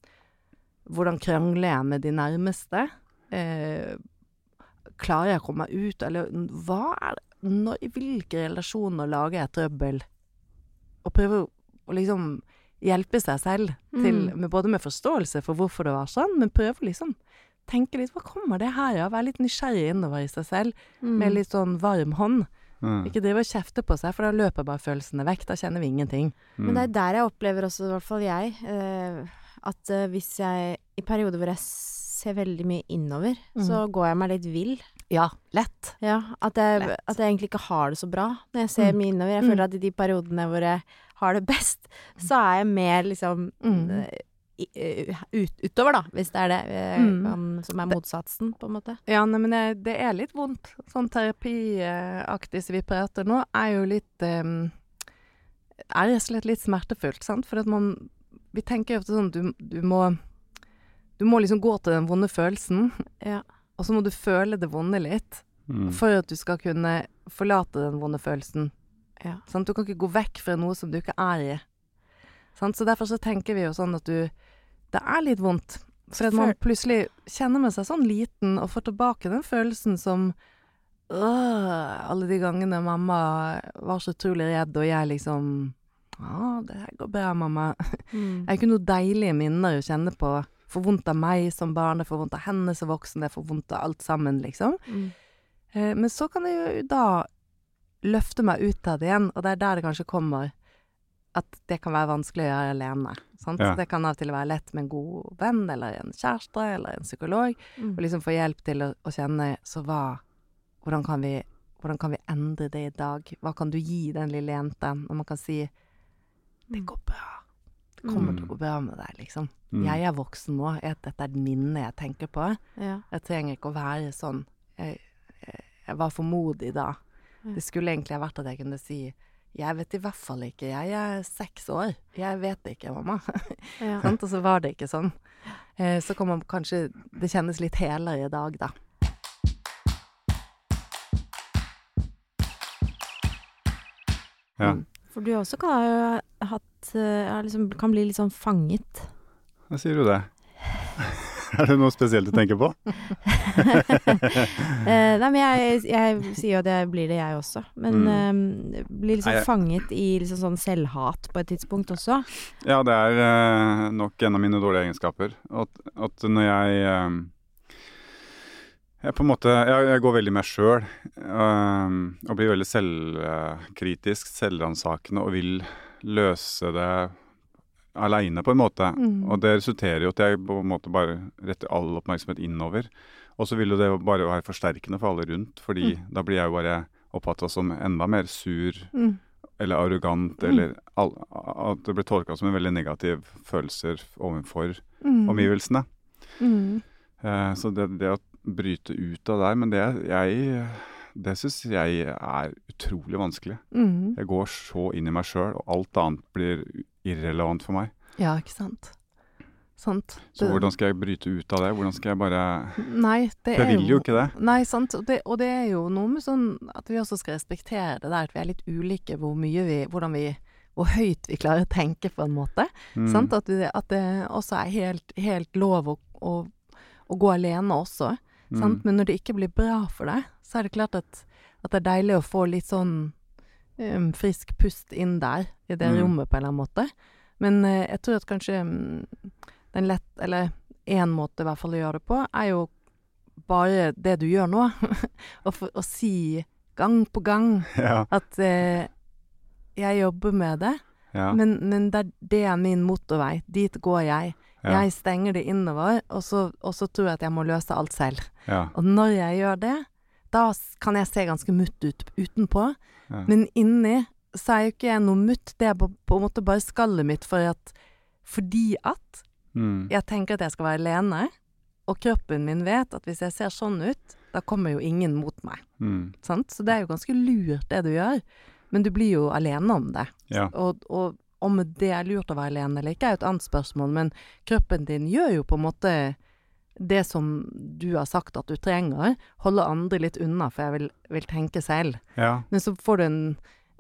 hvordan krangler jeg med de nærmeste? Eh, klarer jeg å komme meg ut, eller hva er det når, I hvilke relasjoner lager jeg trøbbel? Og prøver å, liksom hjelpe seg selv til, Mm. med, både med forståelse for hvorfor det var sånn, men prøve å liksom tenke litt Hva kommer det her av? Være litt nysgjerrig innover i seg selv, Mm. med litt sånn varm hånd. Mm. Ikke drive og kjefte på seg, for da løper bare følelsene vekk. Da kjenner vi ingenting. Men det er der jeg opplever også, i hvert fall jeg, eh, at uh, hvis jeg I perioder hvor jeg ser veldig mye innover, så går jeg meg litt vill. Ja, lett. Ja, at jeg, Lett. at jeg egentlig ikke har det så bra når jeg ser Mm. mye innover. Jeg Mm. føler at i de periodene hvor jeg har det best, så er jeg mer liksom Mm. eh, eh, ut, utover, da, hvis det er det Mm. som er motsatsen, på en måte. Ja, nei, men det, det er litt vondt. Sånn terapiaktig som vi prater nå, er jo litt um, Er rett og slett litt smertefullt, sant? For at man Vi tenker jo ofte sånn du, du må Du må liksom gå til den vonde følelsen, Ja. og så må du føle det vonde litt Mm. for at du skal kunne forlate den vonde følelsen. Ja. Sånn, Du kan ikke gå vekk fra noe som du ikke er i. Sånn, Så derfor så tenker vi jo sånn at du Det er litt vondt. For at man plutselig kjenner med seg sånn liten og får tilbake den følelsen som øh, Alle de gangene mamma var så utrolig redd, og jeg liksom Ja, det her går bra, mamma. Mm. Det er ikke noe deilige minner å kjenne på. Får vondt av meg som barn, det får vondt av henne som voksen, det får vondt av alt sammen, liksom. Mm. Eh, men så kan jeg jo da løfte meg ut av det igjen, og det er der det kanskje kommer at det kan være vanskelig å gjøre alene. Sant? Ja. Det kan av og til være lett med en god venn, eller en kjæreste, eller en psykolog, Mm. og liksom få hjelp til å, å kjenne så hva Hvordan kan vi hvordan kan vi endre det i dag? Hva kan du gi den lille jenten når man kan si Det går bra. Det kommer til å gå bra med deg, liksom. Mm. Jeg er voksen nå. Jeg, dette er et minne jeg tenker på. Ja. Jeg trenger ikke å være sånn. Jeg, jeg, jeg var for modig da. Det skulle egentlig ha vært at jeg kunne si jeg vet i hvert fall ikke. Jeg er seks år. Jeg vet ikke, mamma. Ja. Og så var det ikke sånn. Eh, så kan man kanskje Det kjennes litt helere i dag, da. Ja. Mm. For du også kan ha hatt eh, liksom, Kan bli litt sånn fanget. Hva sier du det. er det noe spesielt du tenker på? Eh, nei, men jeg, jeg sier jo at jeg blir det, jeg også. Men eh, blir liksom Nei, jeg- fanget i liksom sånn selvhat på et tidspunkt også. Ja, det er uh, nok en av mine dårlige egenskaper. At, at når jeg eh, jeg på en måte, jeg, jeg går veldig med sjøl og blir veldig selvkritisk, selvransakende og vil løse det aleine, på en måte. Mm. Og det resulterer jo at jeg på en måte bare retter all oppmerksomhet innover. Og så vil jo det bare være forsterkende for alle rundt, fordi da blir jeg jo bare oppfatta som enda mer sur Mm. eller arrogant, Mm. eller all, at det blir tolka som en veldig negativ følelser overfor Mm. omgivelsene. Mm. Eh, så det, det å bryte ut av der, men det jeg det syns jeg er utrolig vanskelig. Mm. Jeg går så inn i meg sjøl, og alt annet blir irrelevant for meg. Ja, ikke sant. Sant. Så hvordan skal jeg bryte ut av det? Hvordan skal jeg bare Nei, det er jeg vil jo ikke det. Nei, sant. Og det, og det er jo noe med sånn at vi også skal respektere det der at vi er litt ulike hvor mye vi Hvordan vi Hvor høyt vi klarer å tenke, på en måte. Mm. Sant? At, det, at det også er helt, helt lov å, å, å gå alene også. Mm. Sant? Men når det ikke blir bra for deg, så er det klart at, at det er deilig å få litt sånn um, frisk pust inn der, i det Mm. rommet, på en eller annen måte. Men uh, jeg tror at kanskje um, den lett Eller én måte i hvert fall å gjøre det på, er jo bare det du gjør nå. å, si gang på gang Ja. at uh, jeg jobber med det, Ja. men, men det, det er min motorvei. Dit går jeg. Ja. Jeg stenger det innover, og så, og så tror jeg at jeg må løse alt selv. ja. Og når jeg gjør det, da kan jeg se ganske mutt ut utenpå, ja. men inni så er jo ikke jeg noe mutt. Det er på, på en måte bare skallet mitt for at, fordi at Mm. jeg tenker at jeg skal være alene, og kroppen min vet at hvis jeg ser sånn ut, da kommer jo ingen mot meg. Mm. Sant? Så det er jo ganske lurt det du gjør, men du blir jo alene om det. Ja. Og, og om det er lurt å være alene eller ikke, er et annet spørsmål, men kroppen din gjør jo på en måte det som du har sagt at du trenger. Holde andre litt unna, for jeg vil, vil tenke selv. ja. Men så får du en,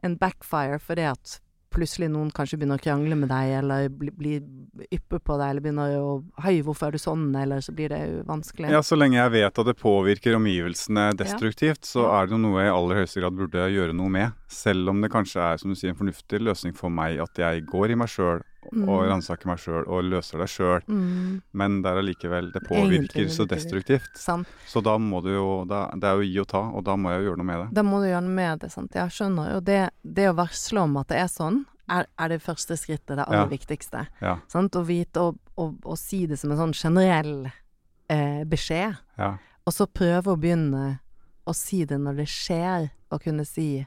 en backfire fordi at plutselig noen kanskje begynner å krangle med deg, eller blir bli yppe på deg, eller begynner å Hei, hvorfor er du sånn? Eller så blir det jo vanskelig. Ja, så lenge jeg vet at det påvirker omgivelsene destruktivt, så er det jo noe jeg i aller høyeste grad burde gjøre noe med. Selv om det kanskje er, som du sier, en fornuftig løsning for meg at jeg går i meg sjøl og Mm. ransaker meg sjøl og løser det sjøl. Mm, Men det er allikevel Det Egentlig påvirker så destruktivt. sant. Så da må du jo da, Det er jo gi og ta, og da må jeg jo gjøre noe med det. Da må du gjøre noe med det, sant. Jeg skjønner. jo det, det å varsle om at det er sånn, er, er det første skrittet, det aller Ja. viktigste. Ja. Sant? Å vite og, og, og si det som en sånn generell eh, beskjed. Ja. Og så prøve å begynne å si det når det skjer, og kunne si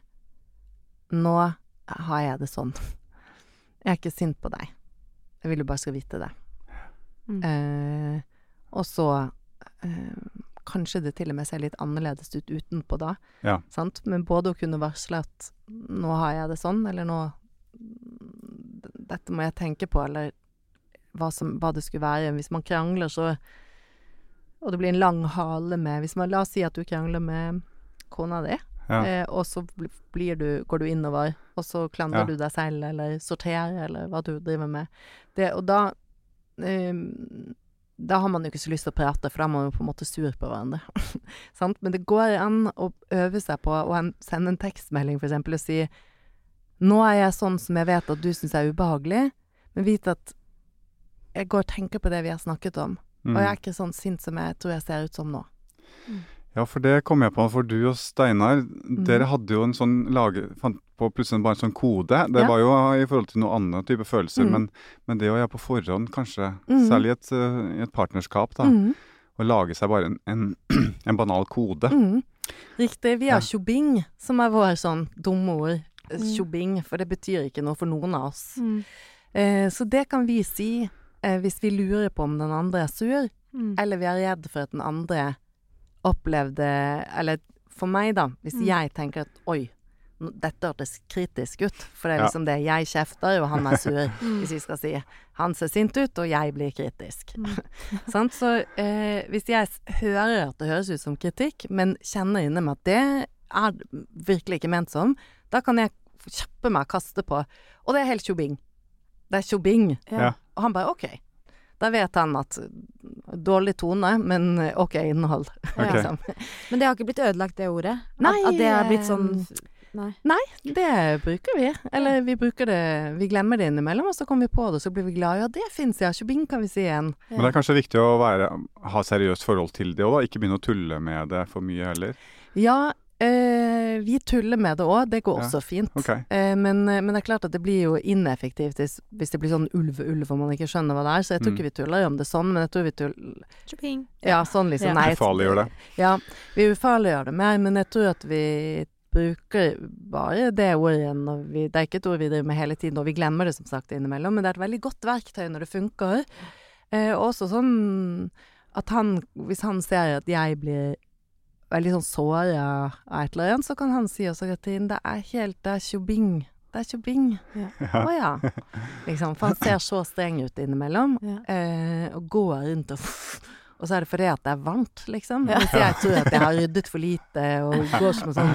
Nå har jeg det sånn. Jeg er ikke sint på deg. Jeg vil du bare skal vite det. Mm. Eh, og så eh, kanskje det til og med ser litt annerledes ut utenpå da. Ja. Sant? Men både å kunne varsle at nå har jeg det sånn, eller nå Dette må jeg tenke på, eller hva, som, hva det skulle være. Hvis man krangler, så Og det blir en lang hale med hvis man, La oss si at du krangler med kona di, Ja. eh, og så du, går du innover, og så klandrer Ja. du deg selv, eller sorterer, eller hva du driver med. Det, og da eh, Da har man jo ikke så lyst til å prate, for da er man jo på en måte sur på hverandre. Sant? Men det går an å øve seg på å sende en tekstmelding, eksempel, og si Nå er jeg sånn som jeg vet at du syns er ubehagelig, men vit at jeg går og tenker på det vi har snakket om, Mm. og jeg er ikke sånn sint som jeg tror jeg ser ut som nå. Ja, for det kom jeg på. For du og Steinar, Mm. dere hadde jo en sånn lage, fant på plutselig bare en sånn kode. Det Ja. var jo i forhold til noen annen type følelser, Mm. men, men det å gjøre på forhånd, kanskje, Mm. særlig i et, uh, et partnerskap, da, Mm. å lage seg bare en, en, en banal kode. Mm. Riktig. Vi har Ja. som er vår sånn dumme ord. Mm. Tjobing, for det betyr ikke noe for noen av oss. Mm. Eh, så det kan vi si eh, hvis vi lurer på om den andre er sur, Mm. eller vi er redd for at den andre opplevde Eller for meg, da, hvis Mm. jeg tenker at oi, dette hørtes kritisk ut, for det er Ja. liksom det jeg kjefter, og han er sur, Mm. hvis vi skal si han ser sint ut, og jeg blir kritisk. Mm. sånn, Så eh, hvis jeg hører at det høres ut som kritikk, men kjenner inni meg at det er virkelig ikke ment som, da kan jeg kjappe meg og kaste på. Og det er helt tjobing. Det er tjobing. Ja. Og han bare OK. Da vet han at dårlig tone, men OK innhold. Okay. Liksom. Men det har ikke blitt ødelagt, det ordet? Nei, at, at det har blitt sånn Nei. Nei. Det bruker vi. Eller vi bruker det Vi glemmer det innimellom, og så kommer vi på det, og så blir vi glad. Ja, det fins ja. Tjobing kan vi si igjen. Men det er kanskje viktig å være, ha seriøst forhold til det òg, da. Ikke begynne å tulle med det for mye heller. Ja, eh, vi tuller med det òg. Det går Ja. også fint. Okay. Eh, men, men det er klart at det blir jo ineffektivt hvis, hvis det blir sånn ulv-ulv og man ikke skjønner hva det er. Så jeg tror Mm. ikke vi tuller om det sånn, men jeg tror vi tuller. Ja, sånn liksom. Ja. Nei, Ufarliggjør det. Ja, vi ufarliggjør det mer, men jeg tror at vi bruker bare det ordet når vi Det er ikke et ord vi driver med hele tiden, og vi glemmer det som sagt innimellom, men det er et veldig godt verktøy når det funker. Eh, også sånn at han, hvis han ser at jeg blir veldig sånn såra av et eller annet, så kan han si også, Katrin, det er helt Det er tjobing. Det er tjobing. Ja. Oh, ja. Liksom. For han ser så streng ut innimellom, Ja. eh, og går rundt og og så er det fordi at det er varmt, liksom. Hvis jeg tror at jeg har ryddet for lite og går som en sånn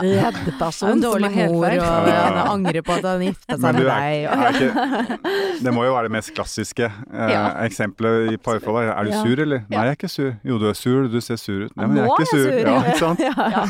redd person som dårlig er mor, og han angrer på at han gifta Men seg med er, deg. er ikke, det må jo være det mest klassiske eh, Ja. eksempelet i parforhold. Er du Ja. sur, eller? Nei, jeg er ikke sur. Jo, du er sur, du ser sur ut. Nei, men jeg er ikke sur. Ja, ikke sant? Ja,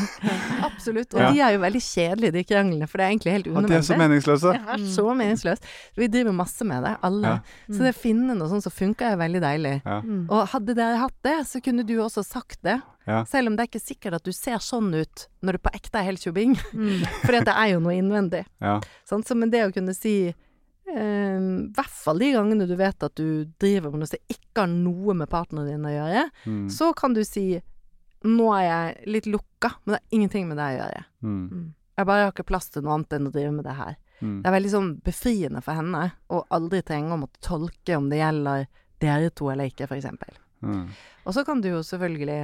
absolutt. Og Ja. de er jo veldig kjedelige, de kranglene, for det er egentlig helt unødvendig. At de er så meningsløse. Det er så meningsløst. Vi driver masse med det, alle. Ja. Så det å finne noe sånt som funker, er veldig deilig. Ja. Mm. Og hadde dere hatt det, så kunne du også sagt det. Ja. Selv om det er ikke sikkert at du ser sånn ut når du på ekte er helt tjobing. Mm. For det er jo noe innvendig. Ja. Sånn, Så men det å kunne si eh, hvert fall de gangene du vet at du driver med noe som ikke har noe med partneren din å gjøre, Mm. så kan du si Nå er jeg litt lukka, men det har ingenting med det å gjøre. Mm. Jeg bare har ikke plass til noe annet enn å drive med det her. Mm. Det er veldig sånn befriende for henne å aldri trenge å måtte tolke om det gjelder dere to eller ikke, for eksempel. Mm. Og så kan du jo selvfølgelig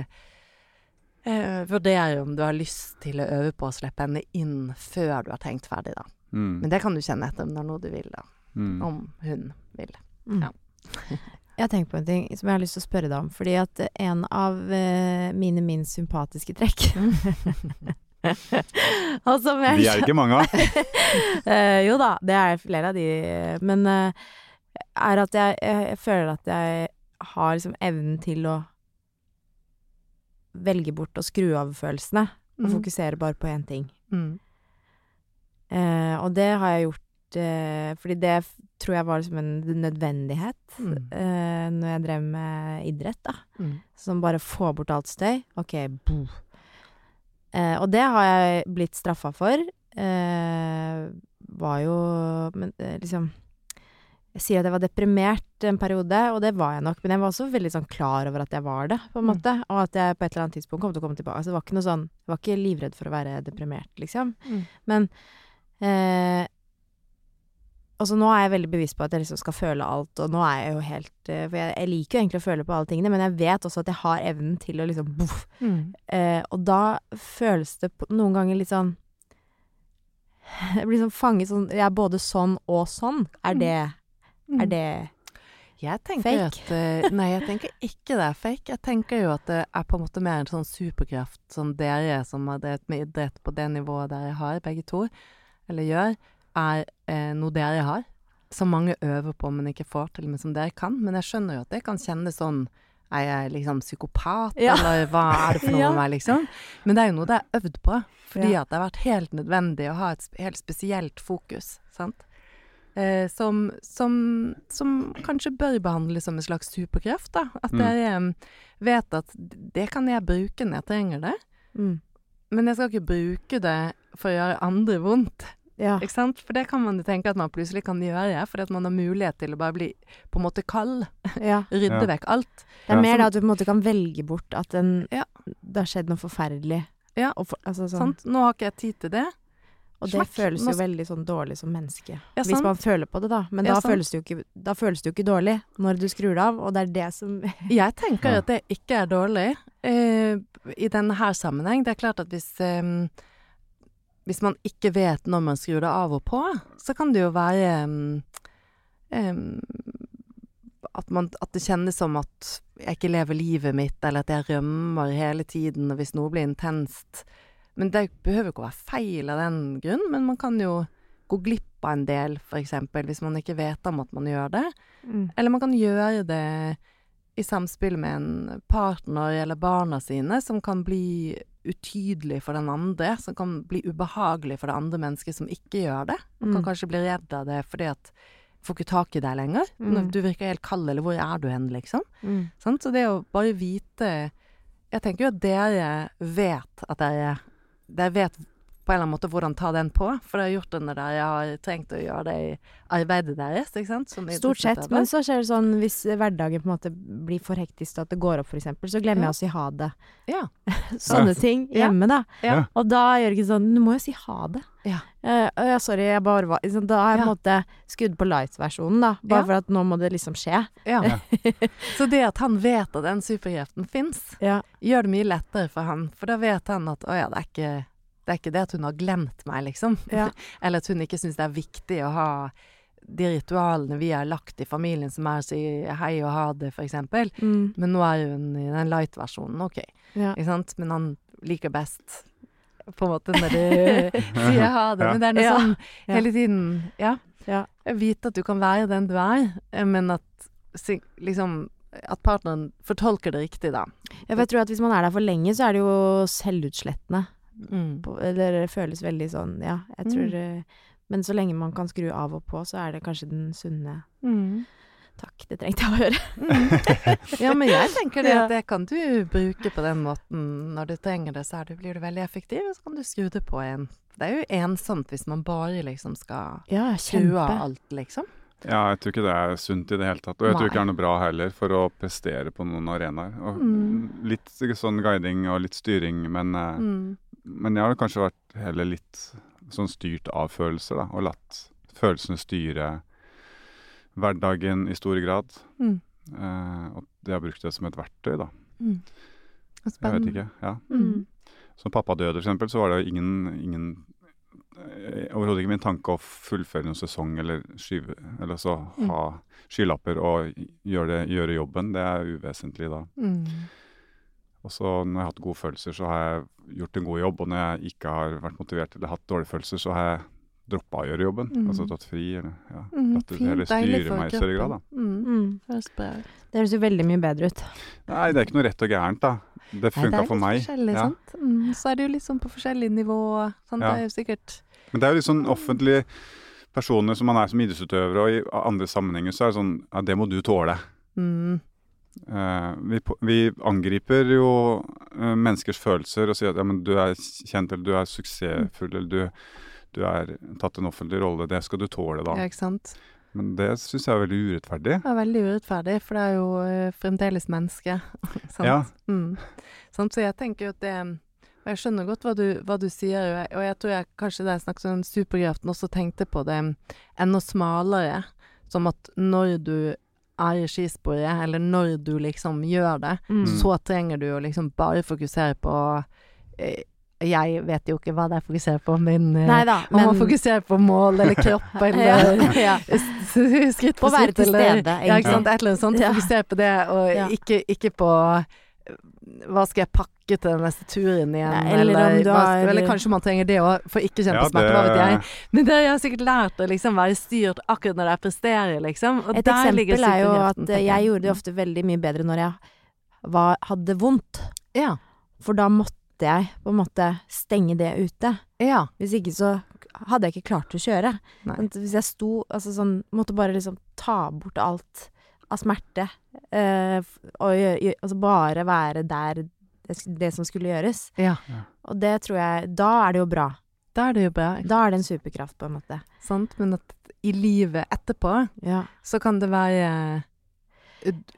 eh, vurdere om du har lyst til å øve på å slippe henne inn før du har tenkt ferdig, da. Mm. Men det kan du kjenne etter om det er noe du vil, da. Mm. Om hun vil. Mm. Ja. Jeg har tenkt på en ting som jeg har lyst til å spørre deg om. Fordi at en av eh, mine minst sympatiske trekk Og som jeg De er ikke mange av. Eh, jo da, det er flere av de, men eh, er at jeg, jeg, jeg føler at jeg har liksom evnen til å velge bort og skru av følelsene, og Mm. fokusere bare på én ting. Mm. Eh, og det har jeg gjort eh, fordi det tror jeg var liksom en nødvendighet Mm. eh, når jeg drev med idrett, da. Mm. Som bare få bort alt støy. Ok, bo. Eh, og det har jeg blitt straffa for. Eh, var jo Men eh, liksom Jeg sier at jeg var deprimert en periode, og det var jeg nok. Men jeg var også veldig sånn klar over at jeg var det, på en Mm. måte. Og at jeg på et eller annet tidspunkt kom til å komme tilbake. Altså, det var ikke noe sånn Jeg var ikke livredd for å være deprimert, liksom. Mm. Men eh, Altså nå er jeg veldig bevisst på at jeg liksom skal føle alt, og nå er jeg jo helt eh, For jeg, jeg liker jo egentlig å føle på alle tingene, men jeg vet også at jeg har evnen til å liksom boff. Mm. Eh, og da føles det noen ganger litt sånn Jeg blir sånn fanget sånn Jeg er både sånn og sånn. Er Mm. det Mm. Er det Fake? at eh, Nei, jeg tenker ikke det er fake. Jeg tenker jo at det er på en måte mer en sånn superkraft som dere som har drevet med idrett på det nivået dere har, begge to, eller gjør, er eh, noe dere har. Som mange øver på, men ikke får til, men som dere kan. Men jeg skjønner jo at det kan kjennes sånn Er jeg liksom psykopat, Ja. eller hva er det for noe Ja. med meg, liksom? Men det er jo noe det er øvd på. Fordi Ja. at det har vært helt nødvendig å ha et helt spesielt fokus, sant? Eh, som, som, som kanskje bør behandles som en slags superkraft, da. At Mm. dere em, vet at det kan jeg bruke når jeg trenger det. mm. Men jeg skal ikke bruke det for å gjøre andre vondt. Ja. Ikke sant? For det kan man jo tenke at man plutselig kan gjøre, fordi at man har mulighet til å bare bli på en måte kald. ja. Rydde Ja. vekk alt. Det er mer da at du på en måte kan velge bort at en, Ja. det har skjedd noe forferdelig. Ja. Og, for, altså, sånn, Sant? Nå har ikke jeg tid til det. Og det Smakk. føles jo veldig sånn dårlig som menneske. Ja, Hvis man føler på det, da. Men Ja, da, føles det jo ikke, da føles det jo ikke dårlig når du skrur det av, og det er det som Jeg tenker Ja. at det ikke er dårlig uh, i denne her sammenheng. Det er klart at hvis um, hvis man ikke vet når man skrur det av og på, så kan det jo være um, at, man, at det kjennes som at jeg ikke lever livet mitt, eller at jeg rømmer hele tiden og hvis noe blir intenst. Men det behøver jo ikke å være feil av den grunn, men man kan jo gå glipp av en del, f.eks. hvis man ikke vet om at man gjør det. mm. Eller man kan gjøre det i samspill med en partner eller barna sine, som kan bli utydelig for den andre, som kan bli ubehagelig for det andre mennesket som ikke gjør det. Man kan Mm. kanskje bli redd av det fordi at får ikke tak i deg lenger. Mm. Du virker helt kald, eller hvor er du hen, liksom? Mm. Så det å bare vite Jeg tenker jo at dere vet at dere Dere vet på en eller annen måte hvordan ta den på, for jeg har gjort det når jeg har trengt å gjøre det i arbeidet deres, ikke sant? Som Stort sett. Men så skjer det sånn hvis hverdagen på en måte blir for hektisk til at det går opp, eksempel, så glemmer Ja. jeg å si ha det. Ja. Sånne ting hjemme, da. Ja. Og da gjør ikke sånn Du må jo si ha det. Ja. Uh, ja, sorry, jeg bare var liksom, Da har jeg på en Ja. måte skudd på light-versjonen, da. Bare Ja. for at nå må det liksom skje. Ja. så det at han vet at den superkreften fins, Ja. gjør det mye lettere for han. For da vet han at å ja, det er ikke det, er ikke det at hun har glemt meg, liksom. Ja. Eller at hun ikke syns det er viktig å ha de ritualene vi har lagt i familien, som er å si hei og ha det, eksempel. Mm. Men nå er hun i den light-versjonen, OK. Ja. Ikke sant? Men han liker best på en måte når du sier ha det. Men det er noe Ja. sånn hele tiden Ja. Ja. Vite at du kan være den du er, men at liksom At partneren fortolker det riktig, da. Jeg tror at hvis man er der for lenge, så er det jo selvutslettende. Mm. På, eller det føles veldig sånn, ja. Jeg tror Mm. Men så lenge man kan skru av og på, så er det kanskje den sunne Mm. Takk, det trengte jeg å høre. Mm. Ja, men jeg tenker det Ja. at det kan du bruke på den måten når du trenger det, så er du, blir du veldig effektiv, og så kan du skru det på igjen. Det er jo ensomt hvis man bare liksom skal Ja, skru av alt, liksom. Ja, jeg tror ikke det er sunt i det hele tatt. Og jeg tror ikke det er noe bra heller for å prestere på noen arenaer. Mm. Litt sånn guiding og litt styring, men, eh, Mm. Men jeg har kanskje vært heller litt sånn styrt av følelser, da. Og latt følelsene styre hverdagen i stor grad. Mm. Eh, og jeg har brukt det som et verktøy, da. Mm. Jeg vet ikke. ja. Mm. Som pappa døde, for eksempel, så var det jo ingen, ingen eh, Overhodet ikke min tanke å fullføre noen sesong eller skyve Eller så Mm. ha skylapper og gjøre, det, gjøre jobben. Det er uvesentlig da. Mm. Og så når jeg har hatt gode følelser, så har jeg gjort en god jobb. Og når jeg ikke har vært motivert eller hatt dårlige følelser, så har jeg droppa å gjøre jobben. Mm. Altså tatt fri. Eller, ja. Mm, Latt det deilig styre meg i større grad, da. Mm. Mm. Det høres jo veldig mye bedre ut. Nei, det er ikke noe rett og gærent, da. Det funka det for meg. forskjellig, Ja. sant? Mm. Så er det jo litt sånn på forskjellig nivå. Sant? Ja. Det er jo sikkert Men det er jo litt sånn offentlige personer som man er som idrettsutøvere, og i andre sammenhenger så er det sånn Ja, det må du tåle. mm. Eh, vi, vi angriper jo eh, menneskers følelser og sier at ja, men du er kjent, eller du er suksessfull, eller du, du er tatt en offentlig rolle. Det skal du tåle, da. Ja, ikke sant. Men det syns jeg er veldig urettferdig. Er veldig urettferdig, for det er jo eh, fremdeles menneske. sant? Ja. Mm. Sant? Så jeg tenker jo at det og Jeg skjønner godt hva du, hva du sier, og jeg, og jeg tror jeg kanskje da jeg snakket om superkraften, også tenkte på det enda smalere. Som at når du er i skisporet, eller når du liksom gjør det, Mm. så trenger du å liksom bare fokusere på eh, Jeg vet jo ikke hva det er jeg fokuserer på, men eh, Nei da, man må fokusere på mål eller kropp eller ja, ja. s- skritt På å være til stede, Ja, egentlig. sant. Et eller annet sånt. Fokusere på det, og Ja. ikke, ikke på hva skal jeg pakke til den neste turen igjen, Nei, eller eller, du hva har- eller kanskje man trenger det òg, for ikke kjenne Ja, på smerte, hva vet jeg. Men det har jeg sikkert lært å liksom være styrt akkurat når jeg presterer, liksom. Og Et der eksempel er jo at eh, jeg gjorde det ofte veldig mye bedre når jeg var, hadde vondt. Ja. For da måtte jeg på en måte stenge det ute. Ja. Hvis ikke så hadde jeg ikke klart å kjøre. Nei. Hvis jeg sto altså sånn Måtte bare liksom ta bort alt av smerte. Uh, og gjø- gjø- altså bare være der det, det som skulle gjøres. Ja. Og det tror jeg Da er det jo bra. Da er det jo bra. Da er det en superkraft, på en måte. Sant? Men at i livet etterpå Ja. så kan det være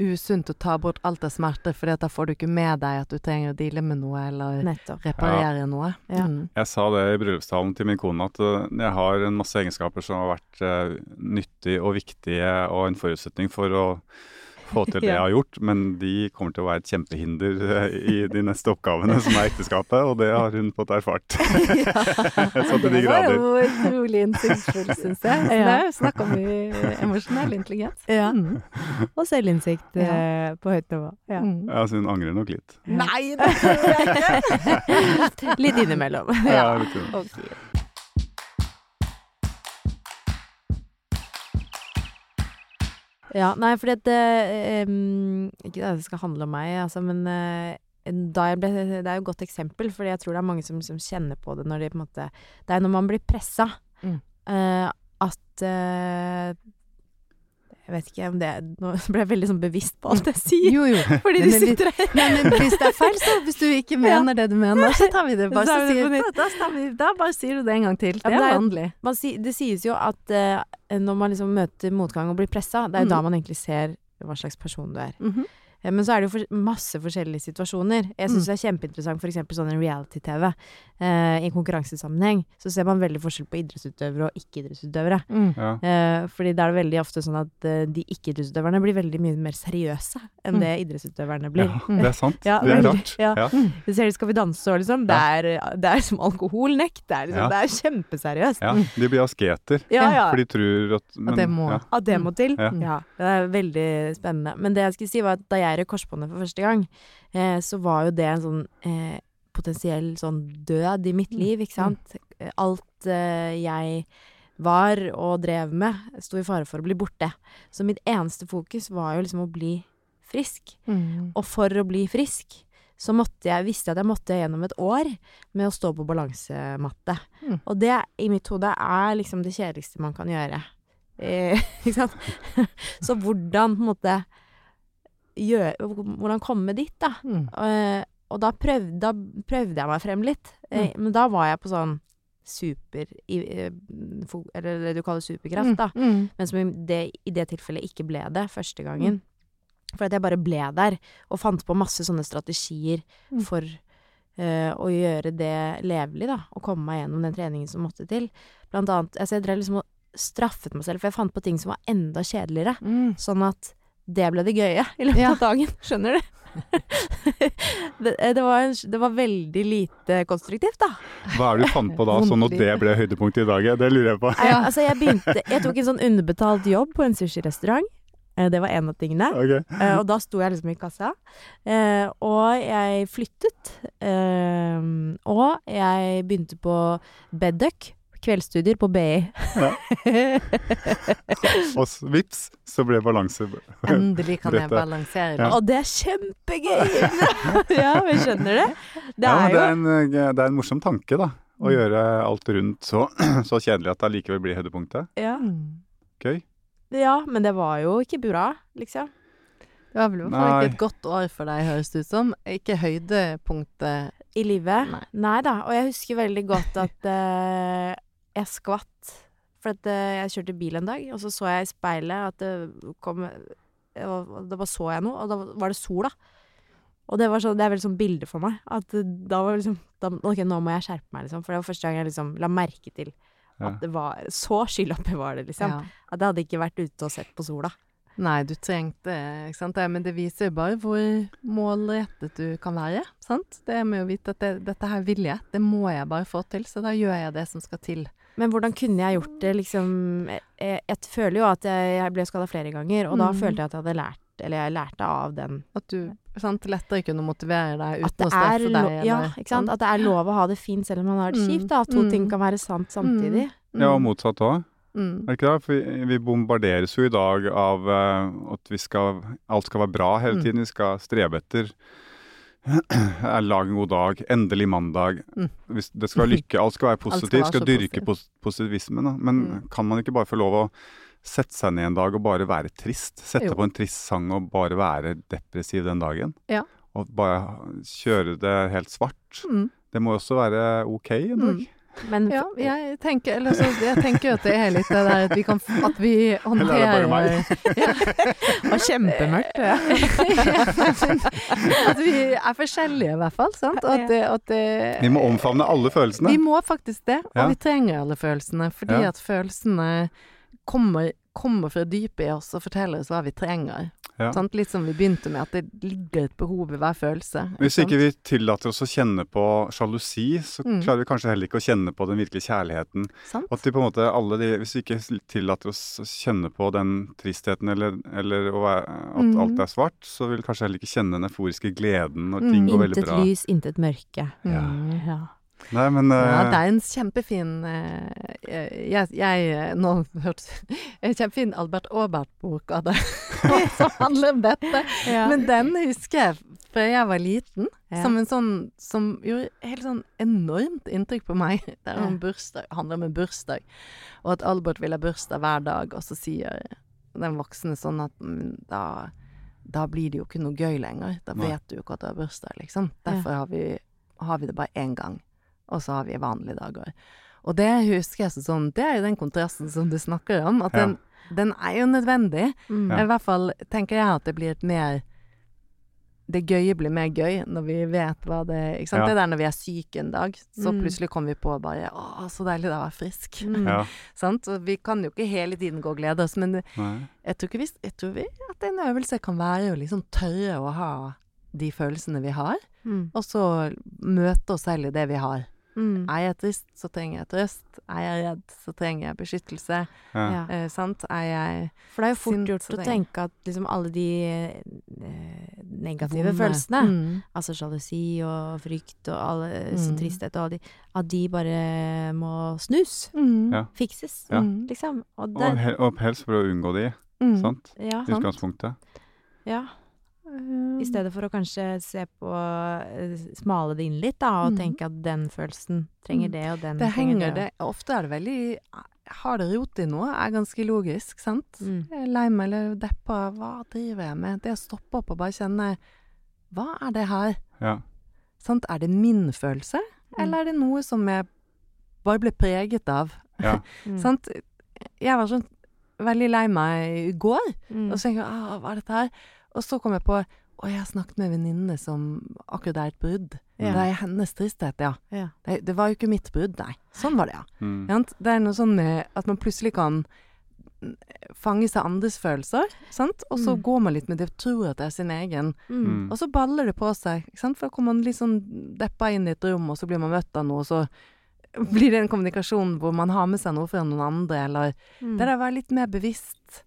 usunt å ta bort alt av smerter, for da får du ikke med deg at du trenger å deale med noe eller Nettopp. reparere noe. Ja. Mm. Jeg sa det i bryllupstalen til min kone, at eh, jeg har en masse egenskaper som har vært uh, nyttige og viktige og en forutsetning for å få til det jeg har gjort, men de kommer til å være et kjempehinder eh, i de neste oppgavene, som er ekteskapet, og det har hun fått erfart. Så til de Det var jo utrolig innsiktsfullt, syns jeg. Så Ja. Det er jo snakk om eh, emosjonell intelligens. Ja. Mm. Og selvinnsikt Ja. eh, på høyt nivå. Ja. Mm. Ja, så hun angrer nok litt. Nei, det tror jeg ikke! Litt innimellom. Ja, litt sånn. Ja, nei, fordi at eh, Ikke at det skal handle om meg, altså, men eh, da jeg ble, det er jo et godt eksempel, fordi jeg tror det er mange som, som kjenner på det når de på en måte Det er når man blir pressa, Mm. eh, at eh, Jeg vet ikke om det Nå ble jeg veldig sånn bevisst på alt jeg sier. Jo, jo. Fordi det litt- sitter her Nei, men hvis det er feil, så hvis du ikke mener det du mener, så tar vi det bare Så det sier, nytt. da, da, da bare sier du det en gang til. Ja, Det er vanlig. man Det sies jo at uh, når man liksom møter motgang og blir pressa, det er jo Mm. da man egentlig ser hva slags person du er. Mhm. Eh, Men så er det jo for, masse forskjellige situasjoner. Jeg syns Mm. det er kjempeinteressant f.eks. sånn en reality-TV. Eh, I konkurransesammenheng så ser man veldig forskjell på idrettsutøvere og ikke-idrettsutøvere. Mm. Ja. Eh, fordi da er det veldig ofte sånn at eh, de ikke-idrettsutøverne blir veldig mye mer seriøse enn Mm. det idrettsutøverne blir. ja, det er sant. Ja, det er rart. Ja. Ja. Mm. Du ser det Skal vi danse og liksom. Det er, det er som alkoholnekt. Det er, liksom, Ja. det er kjempeseriøst. Ja, de blir asketer, Ja, ja. for de tror at men, At det må. Ja. At det må til. Ja. Ja. Det er veldig spennende. Men det jeg skulle si, var at da jeg røk korsbåndet for første gang, eh, så var jo det en sånn eh, potensiell sånn død i mitt Mm. liv, ikke sant. Eh, Alt eh, jeg var og drev med, sto i fare for å bli borte. Så mitt eneste fokus var jo liksom å bli frisk. Mm. Og for å bli frisk, så måtte jeg, visste jeg at jeg måtte gjennom et år med å stå på balansematte. Mm. Og det, i mitt hode, er liksom det kjedeligste man kan gjøre. Eh, ikke sant? så hvordan, på en måte gjøre, Hvordan komme dit, da. Mm. Uh, og da prøvde, da prøvde jeg meg frem litt. Eh, Men da var jeg på sånn super i, eh, Eller det du kaller superkraft, da. Mm. Men som i det, i det tilfellet ikke ble det første gangen. For at jeg bare ble der og fant på masse sånne strategier Mm. for uh, å gjøre det levelig, da. Og komme meg gjennom den treningen som måtte til. Blant annet altså Jeg drev liksom og straffet meg selv, for jeg fant på ting som var enda kjedeligere. Mm. Sånn at det ble det gøye i løpet Ja. av dagen. Skjønner du? det, det, var, en- det var veldig lite konstruktivt, da. Hva er det du fant på da, sånn at det ble høydepunktet i dag? Det lurer jeg på. Jeg, altså, jeg begynte Jeg tok en sånn underbetalt jobb på en sushirestaurant. Eh, Det var en av tingene. Okay. Eh, og da sto jeg liksom i kassa. Eh, og jeg flyttet. Eh, og jeg begynte på Bedduck. Kveldsstudier på BI. Og vips, så ble balanse Endelig kan jeg balansere Ja. Og det er kjempegøy! ja, vi skjønner det. Det Ja, er det er, en, eh, det er en morsom tanke, da. Å Mm. gjøre alt rundt så, så kjedelig at det allikevel blir høydepunktet. ja. Gøy. ja, men det var jo ikke bra, liksom. Det var vel i hvert fall ikke et godt år for deg, høres det ut som. Ikke høydepunktet. I livet. Nei. Nei da. Og jeg husker veldig godt at eh, jeg skvatt. For at eh, jeg kjørte bil en dag, og så så jeg i speilet at det kom Da bare så jeg noe, og da var det sola. Og det var så, det er veldig sånn bilde for meg. At da var liksom da, Ok, nå må jeg skjerpe meg, liksom. For det var første gang jeg liksom la merke til Ja. at det var Så skylappe var det, liksom. Ja. At jeg hadde ikke vært ute og sett på sola. Nei, du trengte ikke sant? Men det viser jo bare hvor målrettet du kan være. sant? Det med å vite at det, dette her vil jeg, det må jeg bare få til, så da gjør jeg det som skal til. Men hvordan kunne jeg gjort det, liksom Jeg, jeg, føler jo at jeg, jeg ble skada flere ganger, og da Mm. følte jeg at jeg hadde lært Eller jeg lærte av den At du sant, lettere kunne motivere deg uten å straffe deg. Eller, ja, ikke sant? At det er lov å ha det fint selv om man har det Mm. kjipt. Da. At to Mm. ting kan være sant samtidig. Ja, og Mm. motsatt òg. Mm. Er det ikke det? For vi, bombarderes jo i dag av uh, at vi skal, alt skal være bra hele Mm. tiden. Vi skal strebe etter Lag en god dag. Endelig mandag. Mm. Det skal være lykke. Alt skal være skal positivt. være Vi skal dyrke positiv. positivismen. Da. Men Mm. kan man ikke bare få lov å sette seg ned en dag og bare være trist? Sette Jo. på en trist sang og bare være depressiv den dagen? Ja. Og bare kjøre det helt svart? Mm. Det må også være ok en dag. Men Ja, jeg tenker, eller så, jeg tenker at det er litt det der at vi kan At vi Eller er det bare håndterer det var kjempemørkt. Ja. At vi er forskjellige, i hvert fall. Sant? Og at det, at det Vi må omfavne alle følelsene. Vi må faktisk det, og vi trenger alle følelsene. Fordi at følelsene kommer, kommer fra dypet i oss og forteller oss hva vi trenger. Ja. Sant? Litt som vi begynte med, at det ligger et behov i hver følelse. Hvis sant? ikke vi tillater oss å kjenne på sjalusi, så Mm. klarer vi kanskje heller ikke å kjenne på den virkelige kjærligheten. Sant? At vi på en måte alle de, Hvis vi ikke tillater oss å kjenne på den tristheten, eller, eller å være, at mm. alt er svart, så vil vi kanskje heller ikke kjenne den euforiske gleden når ting Mm. går veldig Intet lys, intet mørke. Mm. Ja. Nei, men Ja, eh, det er en kjempefin uh, Jeg, jeg Nå hørtes En kjempefin Albert Aabert-bok av det, som handler om dette. Men den husker jeg fra jeg var liten, Ja. som en sånn som gjorde helt sånn enormt inntrykk på meg. Det er om bursdag, handler om en bursdag, og at Albert vil ha bursdag hver dag, og så sier den voksne sånn at da da blir det jo ikke noe gøy lenger. Da Nei. vet du jo ikke at du har bursdag, liksom. Ja. Derfor har vi, har vi det bare én gang, og så har vi vanlige dager. Og det husker jeg så sånn Det er jo den kontrasten som du snakker om, at Ja. den, den er jo nødvendig. Mm. Ja. I hvert fall tenker jeg at det blir et mer Det gøye blir mer gøy når vi vet hva det Ikke sant. Ja. Det der når vi er syke en dag, så Mm. plutselig kommer vi på bare Å, så deilig det er å være frisk. Mm. ja, sant. Og vi kan jo ikke hele tiden gå og glede oss, men nei. jeg tror ikke vi Jeg tror vi at en øvelse kan være å liksom tørre å ha de følelsene vi har, Mm. og så møte oss selv i det vi har. Mm. Er jeg trist, så trenger jeg trøst. Er jeg redd, så trenger jeg beskyttelse. Ja. Eh, sant. Er jeg For det er jo fort Sint, gjort å tenke at liksom alle de eh, negative vonde- følelsene, Mm. altså sjalusi og frykt og alle, Mm. tristhet og alle de, at de bare må snus. Mm. Ja. Fikses, Ja. Mm. liksom. Og det, og, og helst for å unngå de, Mm. sant? ja, I utgangspunktet. ja. I stedet for å kanskje se på eh, Smale det inn litt, da, og Mm. tenke at den følelsen trenger Mm. det, og den Det trenger det. det Ofte er det veldig Har det rot i noe, er ganske logisk, sant? Mm. Jeg er lei meg eller deppa, hva driver jeg med? Det å stoppe opp og bare kjenne Hva er det her? Ja. Sant? Er det min følelse, Mm. eller er det noe som jeg bare ble preget av? Ja. Mm. Sant? Jeg var sånn veldig lei meg i går, Mm. og så tenkte jeg ah, hva er dette her? Og så kom jeg på å, jeg har snakket med en venninne som akkurat er et brudd. Ja. Det er hennes tristhet, ja. Ja. Det, det var jo ikke mitt brudd, nei. Sånn var det, ja. Mm. Det er noe sånn med at man plutselig kan mm, fange seg andres følelser, sant? og så Mm. går man litt med det og tror at det er sin egen. Mm. Mm. Og så baller det på seg, ikke sant? for da kommer man litt sånn deppa inn i et rom, og så blir man møtt av noe, og så blir det en kommunikasjon hvor man har med seg noe fra noen andre, eller Mm. Det der være litt mer bevisst.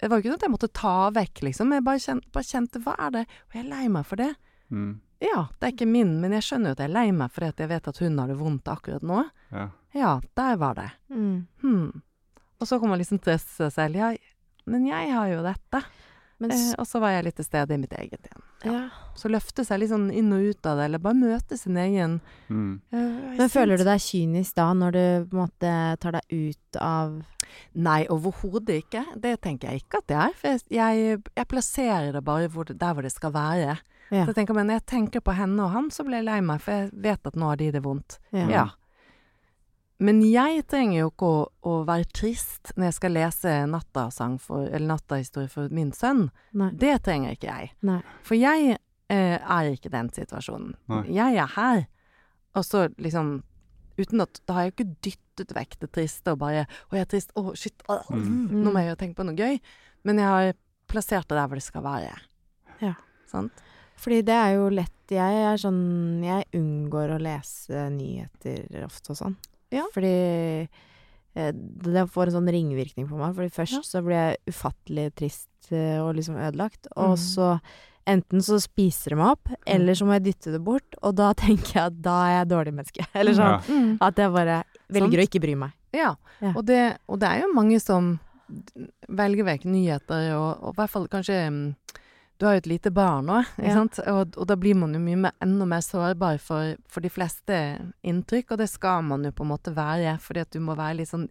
Det var jo ikke sånn at jeg måtte ta vekk, liksom. Jeg bare kjente, bare kjente hva er det? Og jeg er lei meg for det. Mm. Ja, det er ikke min, men jeg skjønner jo at jeg er lei meg fordi at jeg vet at hun har det vondt akkurat nå. Ja. Ja, der var det. Mm. Hmm. Og så kommer man liksom til seg selv. Ja, men jeg har jo dette. Men, Eh, og så var jeg litt til stede i mitt eget igjen. ja. Så løfte seg litt sånn inn og ut av det, eller bare møte sin egen Mm. uh, Men føler du deg kynisk da, når du på en måte tar deg ut av Nei, overhodet ikke. Det tenker jeg ikke at det er. For jeg, jeg, jeg plasserer det bare hvor det, der hvor det skal være. Ja. Så jeg tenker, men når jeg tenker på henne og han, så blir jeg lei meg, for jeg vet at nå har de det vondt. Ja. Men jeg trenger jo ikke å, å være trist når jeg skal lese nattasang for, eller nattahistorie for min sønn. Nei. Det trenger ikke jeg. Nei. For jeg eh, er ikke den situasjonen. Nei. Jeg er her. Og så liksom Uten at Da har jeg jo ikke dyttet vekk det triste og bare 'Å, jeg er trist. Å, shit. Å, Mm. Nå må jeg jo tenke på noe gøy.' Men jeg har plassert det der hvor det skal være. Ja. Sant? Fordi det er jo lett Jeg er sånn Jeg unngår å lese nyheter ofte og sånn. Ja. Fordi eh, det får en sånn ringvirkning på meg. Fordi først Ja. så blir jeg ufattelig trist eh, og liksom ødelagt. Og Mm. så enten så spiser det meg opp, eller så må jeg dytte det bort. Og da tenker jeg at da er jeg dårlig menneske. Eller sånn. Ja. At jeg bare velger sånn. å ikke bry meg. Ja. Ja. Og, det, og det er jo mange som velger vekk nyheter, og, og i hvert fall kanskje mm, Du har jo et lite barn nå, Ja. Og, og da blir man jo mye mer, enda mer sårbar for, for de fleste inntrykk, og det skal man jo på en måte være, fordi at du må være litt sånn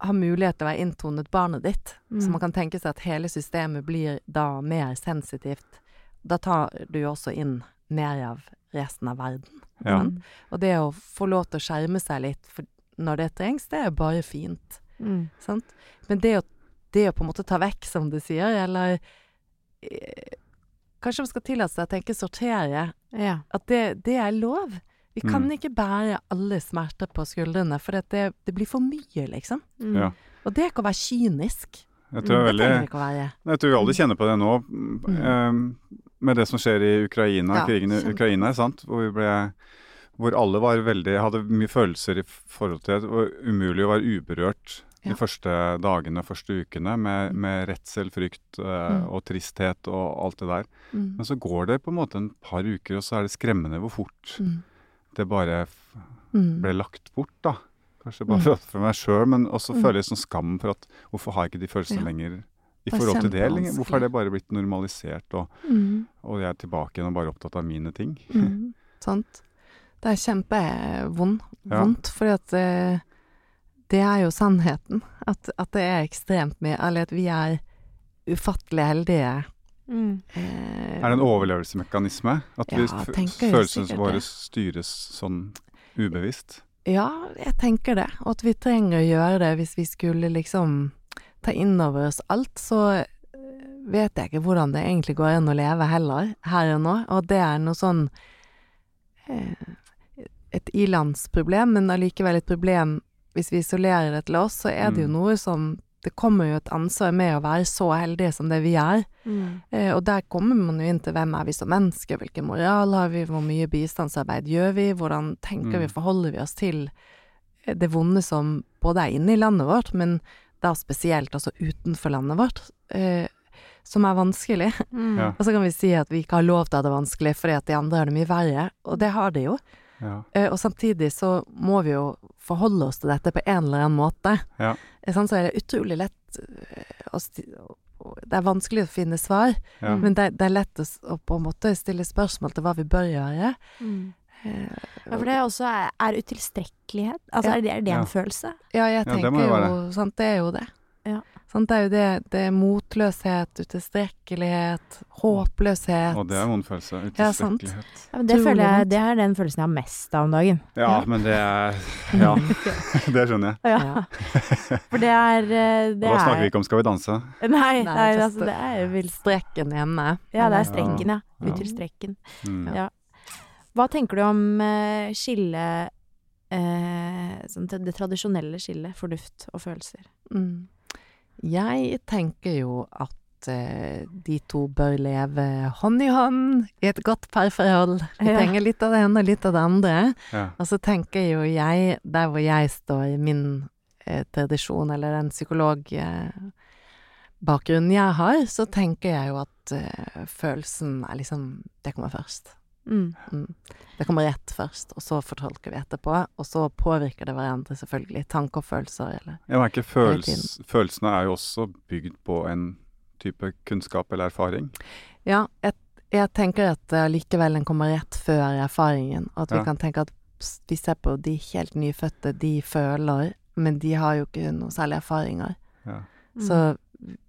ha mulighet til å være inntonet barnet ditt. Så Mm. man kan tenke seg at hele systemet blir da mer sensitivt. Da tar du jo også inn mer av resten av verden. Ja. Sant? Og det å få lov til å skjerme seg litt for når det trengs, det er bare fint. Mm. Sant? Men det å, det å på en måte ta vekk, som du sier, eller Kanskje man skal tillate seg å tenke sortere. Ja. At det, det er lov. Vi kan Mm. ikke bære alle smerter på skuldrene, for det, det blir for mye, liksom. Mm. Ja. Og det er ikke å være kynisk. Jeg tror, Det veldig, jeg tror vi alle kjenner på det nå, eh, med det som skjer i Ukraina, Ja, krigen i. Ukraina, sant? Hvor, vi ble, hvor alle var veldig, hadde mye følelser i forhold til det. Det var umulig å være uberørt. De første dagene, første ukene, med, med redsel, frykt Mm. og tristhet og alt det der. Mm. Men så går det på en måte en par uker, og så er det skremmende hvor fort Mm. det bare Mm. ble lagt bort, da. Kanskje bare Mm. for, for meg sjøl, men også Mm. føler jeg sånn skam for at hvorfor har jeg ikke de følelsene Ja. lenger i forhold til det lenger? Hvorfor er det bare blitt normalisert, og, og jeg er tilbake igjen og bare opptatt av mine ting? Sant. Det er kjempevondt, Ja. fordi at eh, det er jo sannheten. At, at det er ekstremt mye Eller at vi er ufattelig heldige. Mm. Eh, Er det en overlevelsesmekanisme? At vi, Ja, vi, følelsene våre styres sånn ubevisst? Ja, jeg tenker det. Og at vi trenger å gjøre det hvis vi skulle liksom ta inn over oss alt, så eh, vet jeg ikke hvordan det egentlig går an å leve heller, her og nå. Og det er noe sånn eh, Et ilandsproblem, men allikevel et problem hvis vi isolerer det til oss, så er det jo Mm. noe som Det kommer jo et ansvar med å være så heldige som det vi er. Mm. Eh, og der kommer man jo inn til hvem er vi som mennesker, hvilken moral har vi, hvor mye bistandsarbeid gjør vi, hvordan tenker vi, Mm. forholder vi oss til eh, det vonde som både er inne i landet vårt, men da spesielt altså utenfor landet vårt, eh, som er vanskelig. Mm. Ja. Og så kan vi si at vi ikke har lov til å ha det vanskelig fordi at de andre har det mye verre, og det har de jo. Ja. Eh, og samtidig så må vi jo forholde oss til dette på en eller annen måte. Ja. Sånn, Så er det utrolig lett eh, å Det er vanskelig å finne svar, Ja. men det, det er lett å, å på en måte stille spørsmål til hva vi bør gjøre. Mm. Eh, Ja, for det også er, er utilstrekkelighet. Altså, Ja. er det, er det Ja. en følelse? Ja, jeg Ja, det tenker jo jo Sant, det er jo det. Ja. Sant, det er jo det. Det er motløshet, utilstrekkelighet, håpløshet. Og det er en vond følelse. Utilstrekkelighet. Ja, men det, føler jeg, det er den følelsen jeg har mest av om dagen. Ja, Ja. men det er Ja, det skjønner jeg. Ja. For det er eh, Og det da snakker er, vi ikke om Skal vi danse. Nei, Nei, nei altså, det er vel Streken hjemme. Ja, det er strekken, ja. Ja. Utilstrekken. Mm. Ja. Hva tenker du om uh, skillet uh, sånn, det tradisjonelle skillet fornuft og følelser? Mm. Jeg tenker jo at eh, de to bør leve hånd i hånd i et godt parforhold. Vi Ja. trenger litt av det ene og litt av det andre. Ja. Og så tenker jo jeg, der hvor jeg står i min eh, tradisjon, eller den psykologbakgrunnen jeg har, så tenker jeg jo at eh, følelsen er liksom Det kommer først. Mm. Mm. Det kommer rett først, og så fortolker vi etterpå. Og så påvirker det hverandre, selvfølgelig. Tanker og følelser, eller Jeg merker følels, Følelsene er jo også bygd på en type kunnskap eller erfaring. Ja, jeg, jeg tenker at uh, likevel den kommer rett før erfaringen, og at vi Ja. kan tenke at vi ser på de helt nyfødte, de føler, men de har jo ikke noe særlig erfaringer. Ja. Mm. Så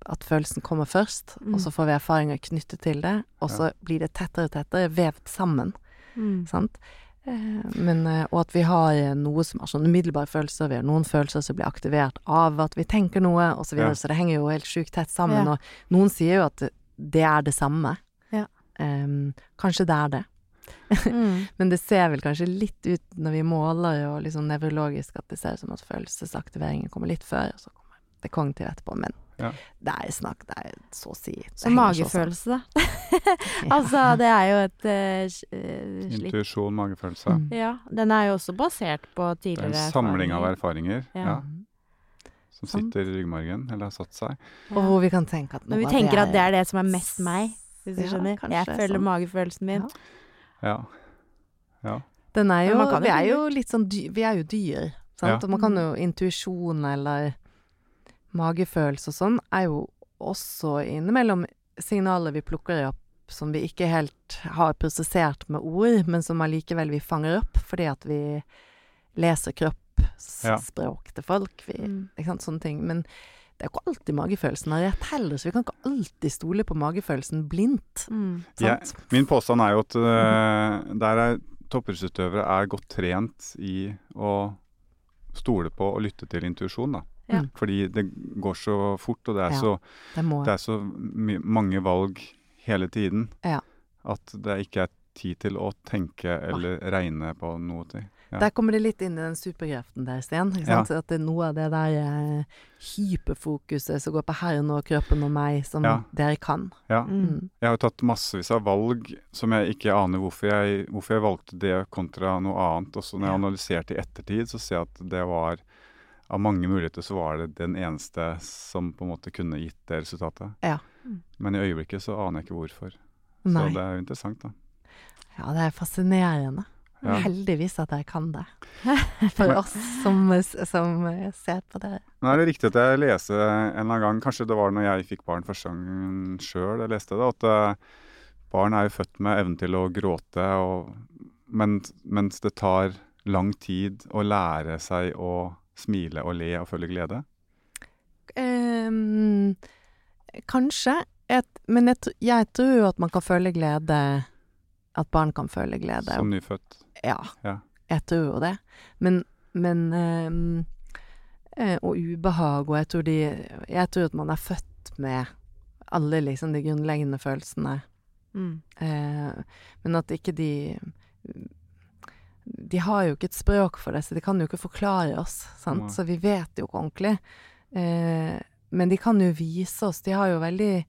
at følelsen kommer først, Mm. og så får vi erfaringer knyttet til det, og så blir det tettere og tettere vevd sammen, Mm. sant? Eh, Men, eh, og at vi har eh, noe som er sånn umiddelbare følelser, vi har noen følelser som blir aktivert av at vi tenker noe, og så videre, Ja. så det henger jo helt sjukt tett sammen, Ja. og noen sier jo at det- det er det samme. Ja. Um, kanskje det er det. Mm. Men det ser vel kanskje litt ut når vi måler og liksom nevrologisk at det ser ut som at følelsesaktiveringen kommer litt før, og så kommer det kognitive etterpå. Men Ja. det er snakk, det er så å si Så magefølelse, da. Altså, det er jo et uh, s- eh, Intuisjon, magefølelse. Mm. Ja, den er jo også basert på tidligere Det er en samling av erfaringer. erfaringer Ja. ja, som sitter i ryggmargen, eller har satt seg. Og hvor vi kan tenke at Når vi tenker at det er det som er mest meg, hvis du Ja, skjønner. kanskje Jeg følger sånn. magefølelsen min. Ja. Ja. ja. Den er jo, vi er jo litt sånn dy, Vi er jo dyr, sant? Ja. Og man kan jo intuisjon eller magefølelse og sånn er jo også innimellom signaler vi plukker opp som vi ikke helt har prosessert med ord, men som allikevel vi fanger opp fordi at vi leser Ja. kroppsspråk til folk. Vi, Mm. ikke sant, sånne ting. Men Det er jo ikke alltid magefølelsen har rett heller, så vi kan ikke alltid stole på magefølelsen blindt. Mm. Sant? Min påstand er jo at uh, der er toppidrettsutøvere er godt trent i å stole på og lytte til intuisjon, da. Ja. Mm. Fordi det går så fort, og det er Ja. så, Det det er så mange valg hele tiden Ja. at det ikke er tid til å tenke eller regne på noe til. Ja. Der kommer det litt inn i den superkraften der, Sten. Ikke sant? At det er noe av det der eh, hyperfokuset som går på her og kroppen og meg, som dere kan. Ja. Mm. Jeg har jo tatt massevis av valg som jeg ikke aner hvorfor jeg, hvorfor jeg valgte det kontra noe annet. Også når jeg analyserte i ettertid, så ser jeg at det var Av mange muligheter så var det den eneste som på en måte kunne gitt det resultatet. Ja. Mm. Men i øyeblikket så aner jeg ikke hvorfor. Nei. Så det er jo interessant, da. Ja, det er fascinerende. Ja. Heldigvis at jeg kan det. For oss som, som ser på det. Men er det riktig at jeg leste en eller annen gang, kanskje det var når jeg fikk barn første gangen sjøl jeg leste det, at eh, barn er jo født med evnen til å gråte, og, mens, mens det tar lang tid å lære seg å smile og le og føle glede? Um, kanskje. Et, men jeg, jeg tror jo at man kan føle glede At barn kan føle glede. Som nyfødt. Ja, Ja. jeg tror jo det. Men, men ehm, eh, Og ubehag, og jeg tror de Jeg tror at man er født med alle liksom de grunnleggende følelsene. Mm. Uh, men at ikke de De har jo ikke et språk for det, så de kan jo ikke forklare oss, sant. Så vi vet jo ikke ordentlig. Eh, men de kan jo vise oss. De har jo veldig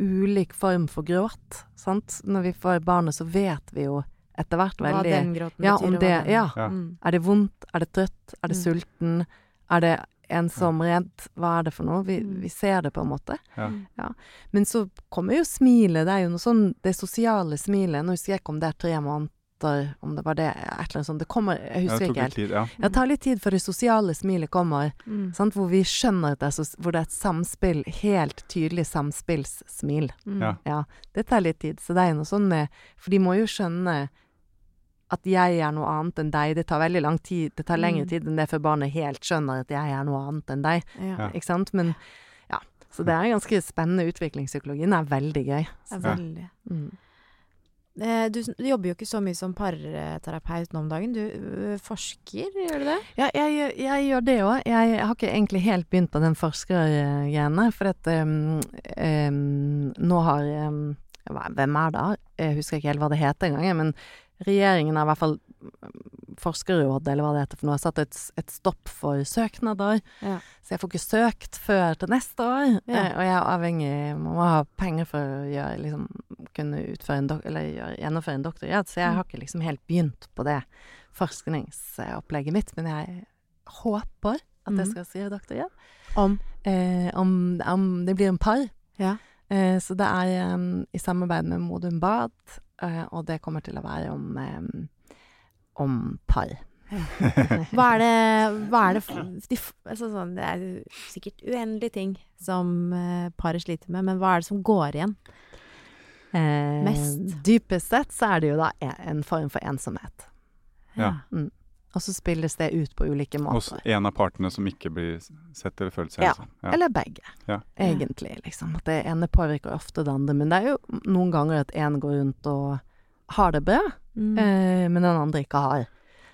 ulik form for gråt, sant. Når vi får barnet, så vet vi jo etter hvert Hva den gråten Ja, betyr. om det- ja. Ja. Mm. Er det vondt? Er det trøtt? Er det Mm. sulten? Er det ensom, redd? Hva er det for noe? Vi, Mm. vi ser det på en måte. Ja. ja. Men så kommer jo smilet. Det er jo noe sånn Det sosiale smilet. Nå husker jeg ikke om det er tre måneder, om det var det, et eller annet sånt. Det kommer Jeg husker ikke helt. tid, ja. Det tar litt tid før det sosiale smilet kommer, Mm. sant? hvor vi skjønner at det er, så, hvor det er et samspill, helt tydelig samspillssmil. Mm. Ja. Ja, det tar litt tid. Så det er noe sånn med For de må jo skjønne at jeg er noe annet enn deg. Det tar veldig lang tid. Det tar lengre Mm. tid enn det før barnet helt skjønner at jeg er noe annet enn deg. Ja. Ja. Ikke sant? Men ja. Så det er en ganske spennende. Utviklingspsykologien er veldig gøy. Det er veldig. Mm. Eh, Du, jobber jo ikke så mye som parterapeut nå om dagen. Du forsker, gjør du det? Ja, jeg, jeg gjør det òg. Jeg har ikke egentlig helt begynt på den forskergreiene. For at um, um, nå har um, Hvem er det? Jeg husker ikke helt hva det heter engang. jeg, Men regjeringen har i hvert fall Forskerrådet, eller hva det heter for noe, har satt et, et stopp for søknader. Ja. Så jeg får ikke søkt før til neste år. Ja. Eh, og jeg er avhengig Man må ha penger for å gjøre, liksom, kunne en eller gjøre, gjennomføre en doktorgrad. Så jeg Mm. har ikke liksom helt begynt på det forskningsopplegget mitt. Men jeg håper at jeg Mhm. skal skrive doktorgrad. Om? Eh, om, om det blir en par. Ja. Eh, så det er um, i samarbeid med Modum Bad, eh, og det kommer til å være om, em, om par. Hva er det, hva er det de, altså sånn, Det er sikkert uendelige ting som eh, paret sliter med, men hva er det som går igjen? Eh, Mest. Dypest sett så er det jo da en, en form for ensomhet. Ja. Og så spilles det ut på ulike Hos en av partene som ikke blir sett eller følt seg Ja. ensom. Ja. Eller begge, Ja. egentlig. liksom. At det ene påvirker ofte det andre. Men det er jo noen ganger at en går rundt og har det bra, Mm. eh, men den andre ikke har.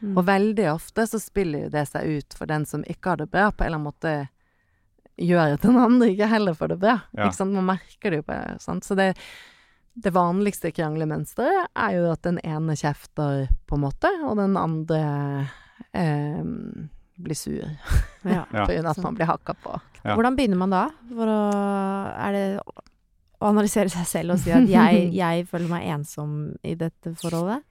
Mm. Og veldig ofte så spiller jo det seg ut for den som ikke har det bra, på en eller annen måte gjør at den andre ikke heller får det bra. Ja. Ikke sant? Man merker det jo på sant? Så det, det vanligste kranglemønsteret er jo at den ene kjefter, på en måte, og den andre eh, blir sur ja. På grunn av at man blir hakka på. Ja. Hvordan begynner man da? For å Er det å analysere seg selv og si at jeg, jeg føler meg ensom i dette forholdet?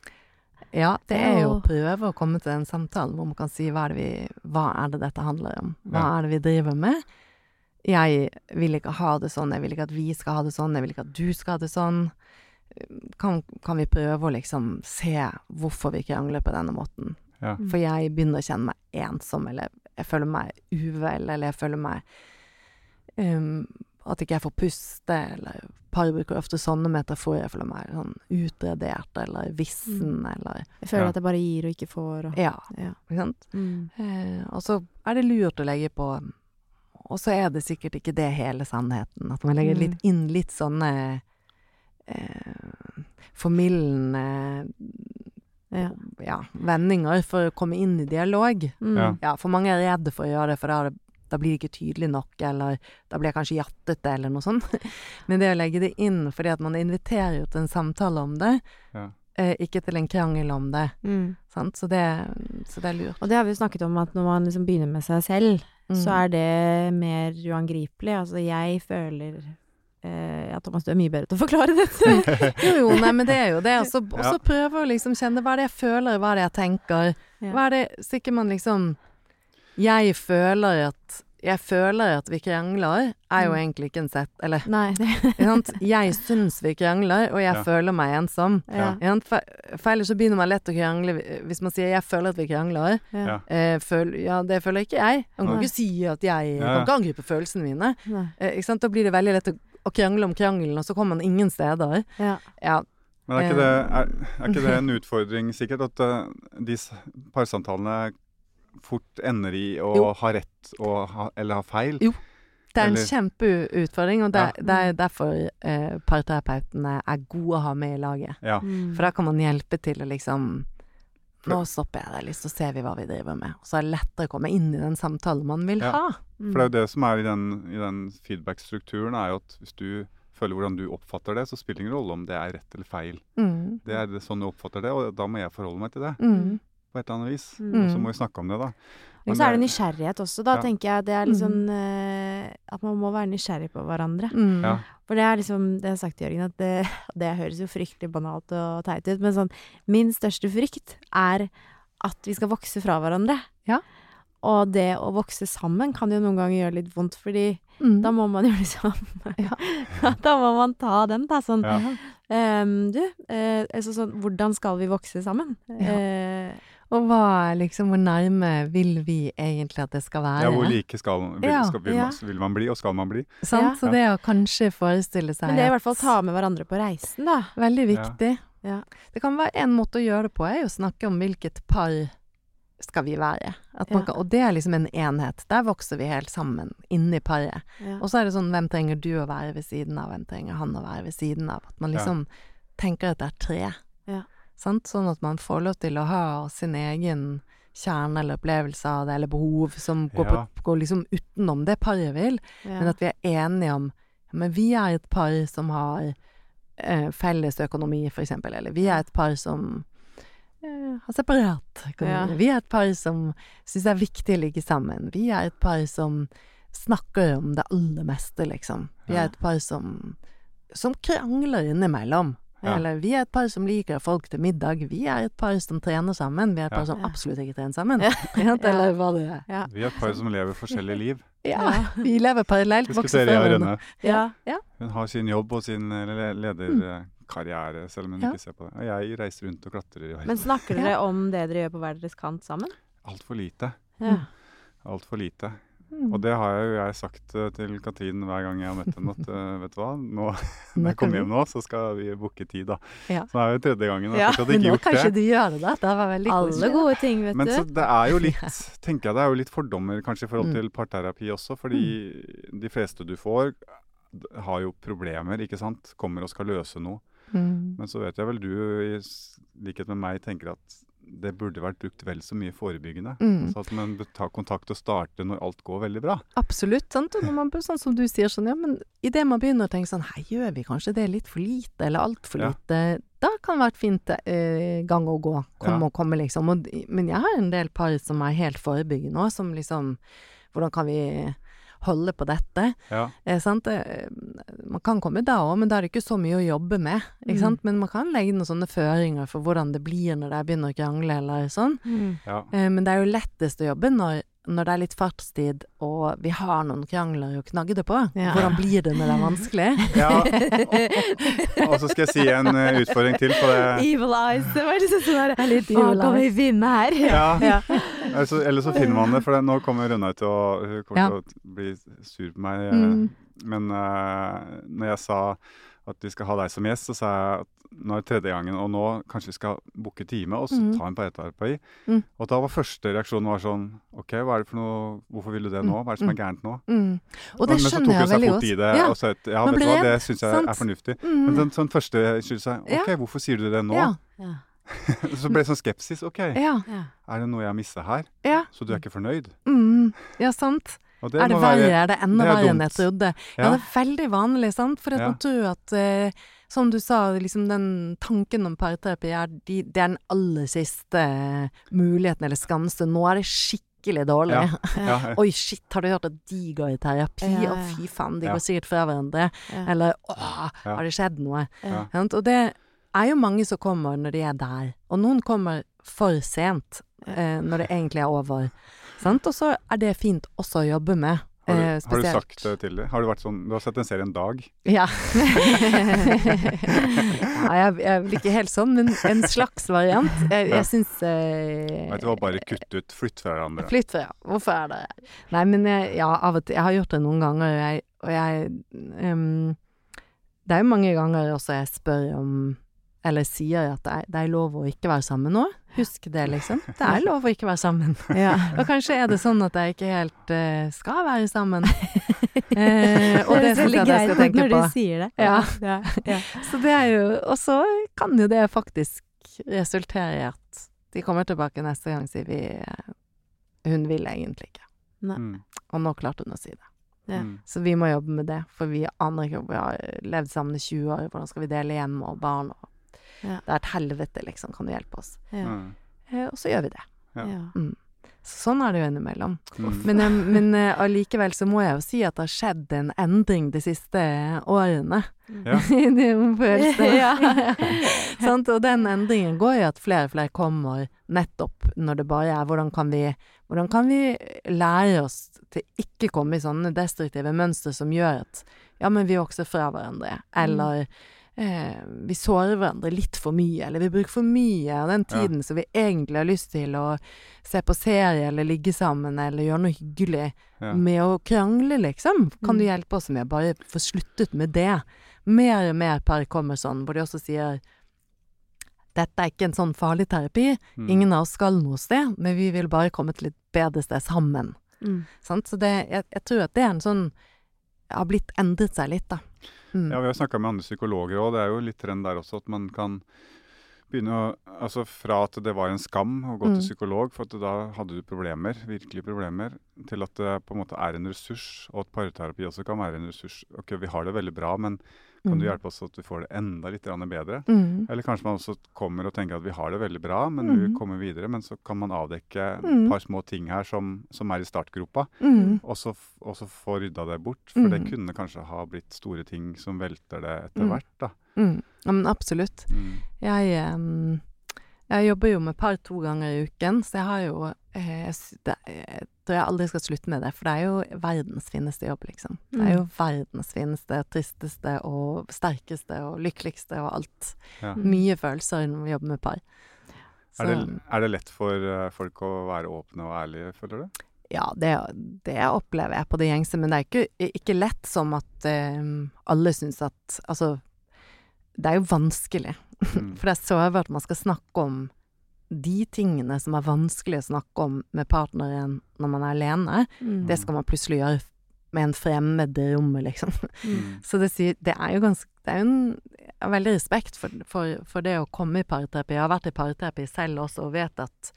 Ja, det er jo å prøve å komme til en samtale hvor man kan si hva er det, vi, hva er det dette handler om? Hva Ja. er det vi driver med? Jeg vil ikke ha det sånn, jeg vil ikke at vi skal ha det sånn, jeg vil ikke at du skal ha det sånn. Kan, kan vi prøve å liksom se hvorfor vi krangler på denne måten? Ja. For jeg begynner å kjenne meg ensom, eller jeg føler meg uvel, eller jeg føler meg um, At ikke jeg får puste, eller par bruker ofte sånne metaforer. Jeg føler meg sånn utradert, eller vissen, eller Jeg føler Ja. at jeg bare gir og ikke får. Og, Ja, ja. ikke sant? Mm. Eh, og så er det lurt å legge på og så er det sikkert ikke det hele sannheten. At man legger Mm. litt inn litt sånne eh, formildende Ja. ja, vendinger for å komme inn i dialog. Mm. Ja. Ja, for mange er redde for å gjøre det, for da, har det, da blir det ikke tydelig nok, eller da blir jeg kanskje jattete, eller noe sånt. Men det å legge det inn fordi at man inviterer jo til en samtale om det, Ja. eh, ikke til en krangel om det. Mm. Sant? Så, det, så det er lurt. Og det har vi jo snakket om, at når man liksom begynner med seg selv, så Mm. er det mer uangripelig. Altså, jeg føler eh, Ja, Thomas, du er mye bedre til å forklare dette. Jo, jo, nei, men det er jo det. Og så Ja. prøve å liksom kjenne hva er det jeg føler, hva er det jeg tenker. Ja. Hva er det Så ikke man liksom Jeg føler at Jeg føler at vi krangler, er jo Mm. egentlig ikke en sett Eller, Nei, det? Jeg syns vi krangler, og jeg Ja. føler meg ensom. ja. For, for ellers så begynner man lett å krangle hvis man sier 'jeg føler at vi krangler'. Ja. Eh, føl, ja, det føler ikke jeg. Man kan Nei. ikke si at jeg Ja, kan ja. ikke angripe følelsene mine. Eh, ikke sant? Da blir det veldig lett å, å krangle om krangelen, og så kommer man ingen steder. Ja. Ja, Men er ikke, det, er, er ikke det en utfordring, sikkert, at eh, de parsamtalene fort ender i å Jo. ha rett og ha, eller ha feil? Jo. Det er en Eller- kjempeutfordring, og det, Ja. det er derfor eh, parterapeutene er gode å ha med i laget. Ja. Mm. For da kan man hjelpe til å liksom Nå stopper jeg deg litt, så ser vi hva vi driver med. Og så er det lettere å komme inn i den samtalen man vil Ja. ha. Mm. For det er jo det som er i den, i den feedback-strukturen, er jo at hvis du føler hvordan du oppfatter det, så spiller det ingen rolle om det er rett eller feil. Mm. Det er det, sånn du oppfatter det, og da må jeg forholde meg til det Mm. På et eller annet vis. Mm. Og så må vi snakke om det, da. Og så er det nysgjerrighet også, da, Ja. tenker jeg. Det er liksom eh, At man må være nysgjerrig på hverandre. Mm. Ja. For det er liksom Det har jeg sagt til Jørgen, at det, det høres jo fryktelig banalt og teit ut, men sånn Min største frykt er at vi skal vokse fra hverandre. Ja. Og det å vokse sammen kan jo noen ganger gjøre litt vondt, fordi Mm. da må man jo liksom Ja. Da må man ta den, da. Sånn Ja. ehm, Du, uh, altså sånn Hvordan skal vi vokse sammen? Ja. Eh, Og hva liksom Hvor nærme vil vi egentlig at det skal være? ja, hvor like skal, vil, Ja. skal, vil, Ja. man, vil man bli, og skal man bli? Sant? Ja. Så det å kanskje forestille seg men det er i hvert fall ta med hverandre på reisen, da. Veldig viktig. Ja. Det kan være en måte å gjøre det på, er jo å snakke om hvilket par skal vi være. At man Ja. kan, og det er liksom en enhet. Der vokser vi helt sammen inni paret. Ja. Og så er det sånn, hvem trenger du å være ved siden av, hvem trenger han å være ved siden av? At man liksom tenker at det er tre. Ja. Sant? Sånn at man får lov til å ha sin egen kjerne eller opplevelse av det, eller behov som går, Ja. på, går liksom utenom det paret vil. Ja. Men at vi er enige om Men vi er et par som har eh, felles økonomi, for eksempel. Eller vi er et par som eh, har separat økonomi. Ja. Vi er et par som syns det er viktig å ligge sammen. Vi er et par som snakker om det aller meste, liksom. Vi er et par som som krangler innimellom. Ja. Eller vi er et par som liker folk til middag. Vi er et par som trener sammen. Vi er et par Ja. som absolutt ikke trener sammen. Ja. Eller hva det er. Ja. Vi er et par som lever forskjellige liv. Ja, vi lever parallelt. Husker dere. Rønne. Ja. Ja. Hun har sin jobb og sin eh, lederkarriere, selv om hun Ja. ikke ser på det. Og jeg reiser rundt og klatrer i Men snakker dere om det dere gjør på hver deres kant sammen? Altfor lite. Ja. Altfor lite. Mm. Og det har jo jeg sagt eh, til Katrin hver gang jeg har møtt henne, at eh, vet du hva, nå, når jeg kommer hjem nå, så skal vi booke tid, da. Ja. Så det er jo tredje gangen, Ja, Men ikke nå kan kanskje det. gjøre gjør det, da. Det var veldig Alle gode ting, vet Men du. så det er jo litt, tenker jeg det er jo litt fordommer kanskje i forhold Mm. til parterapi også, fordi de fleste du får har jo problemer, ikke sant? Kommer og skal løse noe. Mm. Men så vet jeg vel du, i likhet med meg, tenker at det burde vært brukt vel så mye forebyggende. Mm. Så at man ta kontakt og starte når alt går veldig bra. Absolutt. sant? Og når man, sånn som du sier sånn, ja, men idet man begynner å tenke sånn, hei, gjør vi kanskje det litt for lite, eller altfor Ja. lite, da kan det være et fint eh, gang å gå. Komme Ja. og komme, liksom. Og, men jeg har en del par som er helt forebyggende òg, som liksom Hvordan kan vi holde på dette? Ja, Eh, sant? Eh, Man kan komme da òg, men da er det ikke så mye å jobbe med. Ikke Mm. Men man kan legge noen sånne føringer for hvordan det blir når de begynner å krangle, eller sånn. Mm. ja. Eh, Men det er jo lettest å jobbe når, når det er litt fartstid, og vi har noen krangler å knagge det på. Ja. Hvordan blir det når det er vanskelig? ja. Og så skal jeg si en eh, utfordring til på det. Evil eyes. Det var liksom sånn der litt Hva kan vi vinne her? Ja. Ja. Eller så, eller så finner man det, for det, nå kommer Runa ut og Hun kommer Ja. til å bli sur på meg. eh, Mm. Men uh, når jeg sa at vi skal ha deg som gjest. Så sa jeg at nå er det tredje gangen, og nå kanskje vi skal booke time og så mm. ta en parterapi. Mm. Og da var første reaksjonen var sånn OK, hva er det for noe Hvorfor vil du det nå? Hva er det som er gærent nå? Mm. Og det Men så skjønner tok jeg hun seg veldig fort godt. i det Ja. og at ja, vet du hva, det syns jeg sant? er fornuftig. Mm. Men den sånn første skyldte seg Ja. OK, hvorfor sier du det nå? Ja. Ja. så ble det sånn skepsis. OK, Ja. Ja. er det noe jeg har missa her? ja. Så du er ikke fornøyd? Mm. Ja, sant. Og er det verre? være- Er det enda er verre enn jeg trodde? Ja. Ja. det er veldig vanlig, sant. For at Ja. man tror at eh, Som du sa, liksom den tanken om parterapi er de, det er den aller siste eh, muligheten eller skanse. Nå er det skikkelig dårlig. Ja. Ja, Oi, shit, har du hørt at de går i terapi? Ja, Å, fy faen, de Ja. går sikkert fra hverandre. Ja. Eller åh, har det skjedd noe? Og det er jo mange som kommer når de er der, og noen kommer for sent eh, når det egentlig er over. Sant? Og så er det fint også å jobbe med. Har du, eh, har du sagt det til dem? Har du vært sånn Du har sett en serie en dag? Ja. Nei, jeg, jeg blir ikke helt sånn, men en slags variant. Jeg, jeg syns eh, Vet du hva, bare kutt ut. Flytt fra hverandre. Flytt fra, ja. Hvorfor er det Nei, men jeg, ja, av og til. Jeg har gjort det noen ganger, og jeg, og ehm, Det er jo mange ganger også jeg spør om eller sier at det er, det er lov å ikke være sammen nå. Husk det, liksom. Det er lov å ikke være sammen. Ja. Og kanskje er det sånn at jeg ikke helt uh, skal være sammen. Eh, og det høres syns jeg jeg skal tenke når på. du sier det. Ja. Ja. Ja. Så det er jo Og så kan jo det faktisk resultere i at de kommer tilbake neste gang og sier vi eh, Hun vil egentlig ikke. Nei. Mm. Og nå klarte hun å si det. Ja. Mm. Så vi må jobbe med det, for vi aner ikke Vi har levd sammen i 20 år, hvordan skal vi dele hjem og barn og Ja. Det er et helvete, liksom. Kan du hjelpe oss? Ja. Mm. Eh, og så gjør vi det. Ja. Ja. Sånn er det jo innimellom. Mm. Men, eh, eh, allikevel så må jeg jo si at det har skjedd en endring de siste årene. Ja. I det. Ja. Sant? Og den endringen går jo at flere og flere kommer nettopp når det bare er hvordan kan vi, hvordan kan vi lære oss til ikke komme i sånne destruktive mønstre som gjør at ja, men vi vokser fra hverandre, eller eh, vi sårer hverandre litt for mye, eller vi bruker for mye av den Ja. tiden som vi egentlig har lyst til å se på serie eller ligge sammen eller gjøre noe hyggelig Ja. med å krangle, liksom. Kan du Mm. hjelpe oss med å bare få sluttet med det? Mer og mer par kommer sånn, hvor de også sier dette er ikke en sånn farlig terapi, Mm. ingen av oss skal noe sted, men vi vil bare komme til et bedre sted sammen. Mm. Sant? Så det, jeg, jeg tror at det er en sånn har blitt endret seg litt, da. Mm. Ja, vi har snakka med andre psykologer òg, det er jo litt trend der også at man kan begynne å Altså fra at det var en skam å gå Mm. til psykolog, for at da hadde du problemer, virkelige problemer, til at det på en måte er en ressurs, og at parterapi også kan være en ressurs. Ok, vi har det veldig bra, men kan du Mm. hjelpe oss at vi får det enda litt bedre? Mm. Eller kanskje man også kommer og tenker at vi har det veldig bra, men Mm. vi kommer videre. Men så kan man avdekke Mm. et par små ting her som, som er i startgropa, Mm. og så, og så få rydda det bort. For det Mm. kunne kanskje ha blitt store ting som velter det etter Mm. hvert, da. Mm. Ja, men absolutt. Mm. Jeg, jeg jobber jo med par to ganger i uken, så jeg har jo eh, det, Jeg tror jeg aldri skal slutte med det, for det er jo verdens fineste jobb, liksom. Det er jo verdens fineste, tristeste og sterkeste og lykkeligste og alt. Ja. Mm. Mye følelser når vi jobber med par. Er, det, er det lett for eh, folk å være åpne og ærlige, føler du? Ja, det, det opplever jeg på det gjengse, men det er ikke, ikke lett som at eh, alle syns at Altså, det er jo vanskelig. Mm. For det er sårbart man skal snakke om de tingene som er vanskelig å snakke om med partneren når man er alene. Mm. Det skal man plutselig gjøre med en fremmed i rommet, liksom. Mm. Så det, sier, det er jo ganske Det er jo en jeg veldig respekt for, for, for det å komme i parterapi. Jeg har vært i parterapi selv også og vet at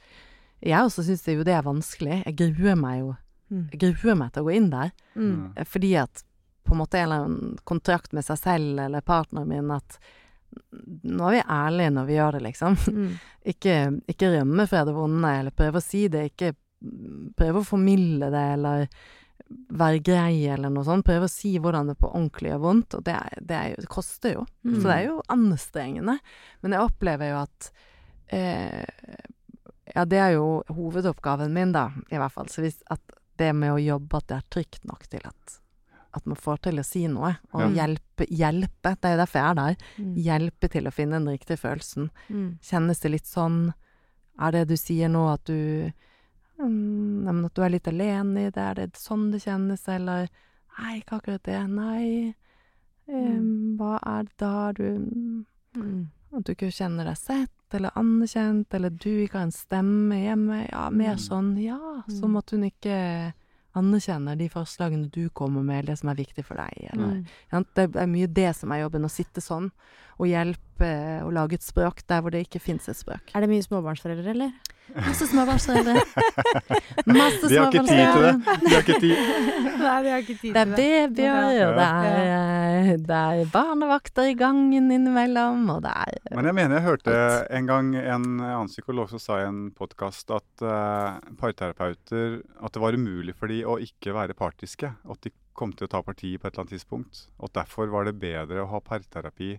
jeg også syns jo det er vanskelig. Jeg gruer meg jo Mm. Jeg gruer meg til å gå inn der. Mm. Eh, Fordi at på en måte en eller annen kontrakt med seg selv eller partneren min at nå er vi ærlige når vi gjør det, liksom. Mm. Ikke, ikke rømme fra det vonde, eller prøve å si det. Ikke prøve å formilde det, eller være grei, eller noe sånt. Prøve å si hvordan det på ordentlig gjør vondt. Og det, er, det, er jo, det koster jo. Mm. Så det er jo anstrengende. Men jeg opplever jo at eh, Ja, det er jo hovedoppgaven min, da, i hvert fall. Så hvis at det med å jobbe at det er trygt nok til at, at man får til å si noe, og Ja. hjelpe, hjelpe. Det er jo derfor jeg er der. Mm. Hjelpe til å finne den riktige følelsen. Mm. Kjennes det litt sånn Er det du sier nå at du mm, At du er litt alene i det? Er det sånn det kjennes, eller Nei, ikke akkurat det. Nei. Um, Mm. hva er det da du Mm. At du ikke kjenner deg sett eller anerkjent, eller du ikke har en stemme hjemme. Ja, mer Mm. sånn, ja. Som at hun ikke anerkjenner de forslagene du kommer med, eller det som er viktig for deg. Eller, Mm. det er mye det som er jobben, å sitte sånn og hjelpe og lage et språk der hvor det ikke fins et språk. Er det mye småbarnsforeldre, eller? Masse småbarnsforeldre. Masse De har ikke tid til det. De har ikke tid. Nei, de har ikke tid Det er babyer, og det er, eh, det er barnevakter i gangen innimellom, og det er Men jeg mener jeg hørte en gang en annen psykolog som sa i en podkast at uh, parterapeuter At det var umulig for de å ikke være partiske. At de kom til å ta parti på et eller annet tidspunkt. Og derfor var det bedre å ha parterapi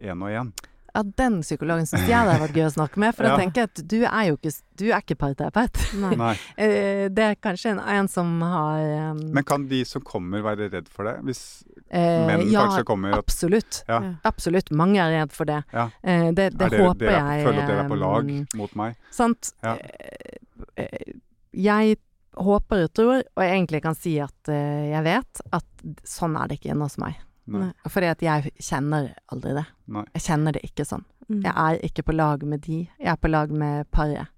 én og én. Ja, den psykologen syns jeg det har vært gøy å snakke med, for Ja. da tenker jeg at du er jo ikke, du er ikke parterapeut. Eh, Det er kanskje en, en som har um, Men kan de som kommer være redd for det? Hvis eh, menn ja, kanskje kommer absolutt. Ja. Absolutt. Mange er redd for det. Ja. Eh, det, det er dere, håper dere, er- jeg føler at dere er på lag um, mot meg? Sant. Ja. Eh, eh, Jeg håper og tror, og jeg egentlig kan si at jeg vet, at sånn er det ikke inne hos meg. Nei. Fordi at jeg kjenner aldri det. Nei. Jeg kjenner det ikke sånn. Mm. Jeg er ikke på lag med de, jeg er på lag med paret.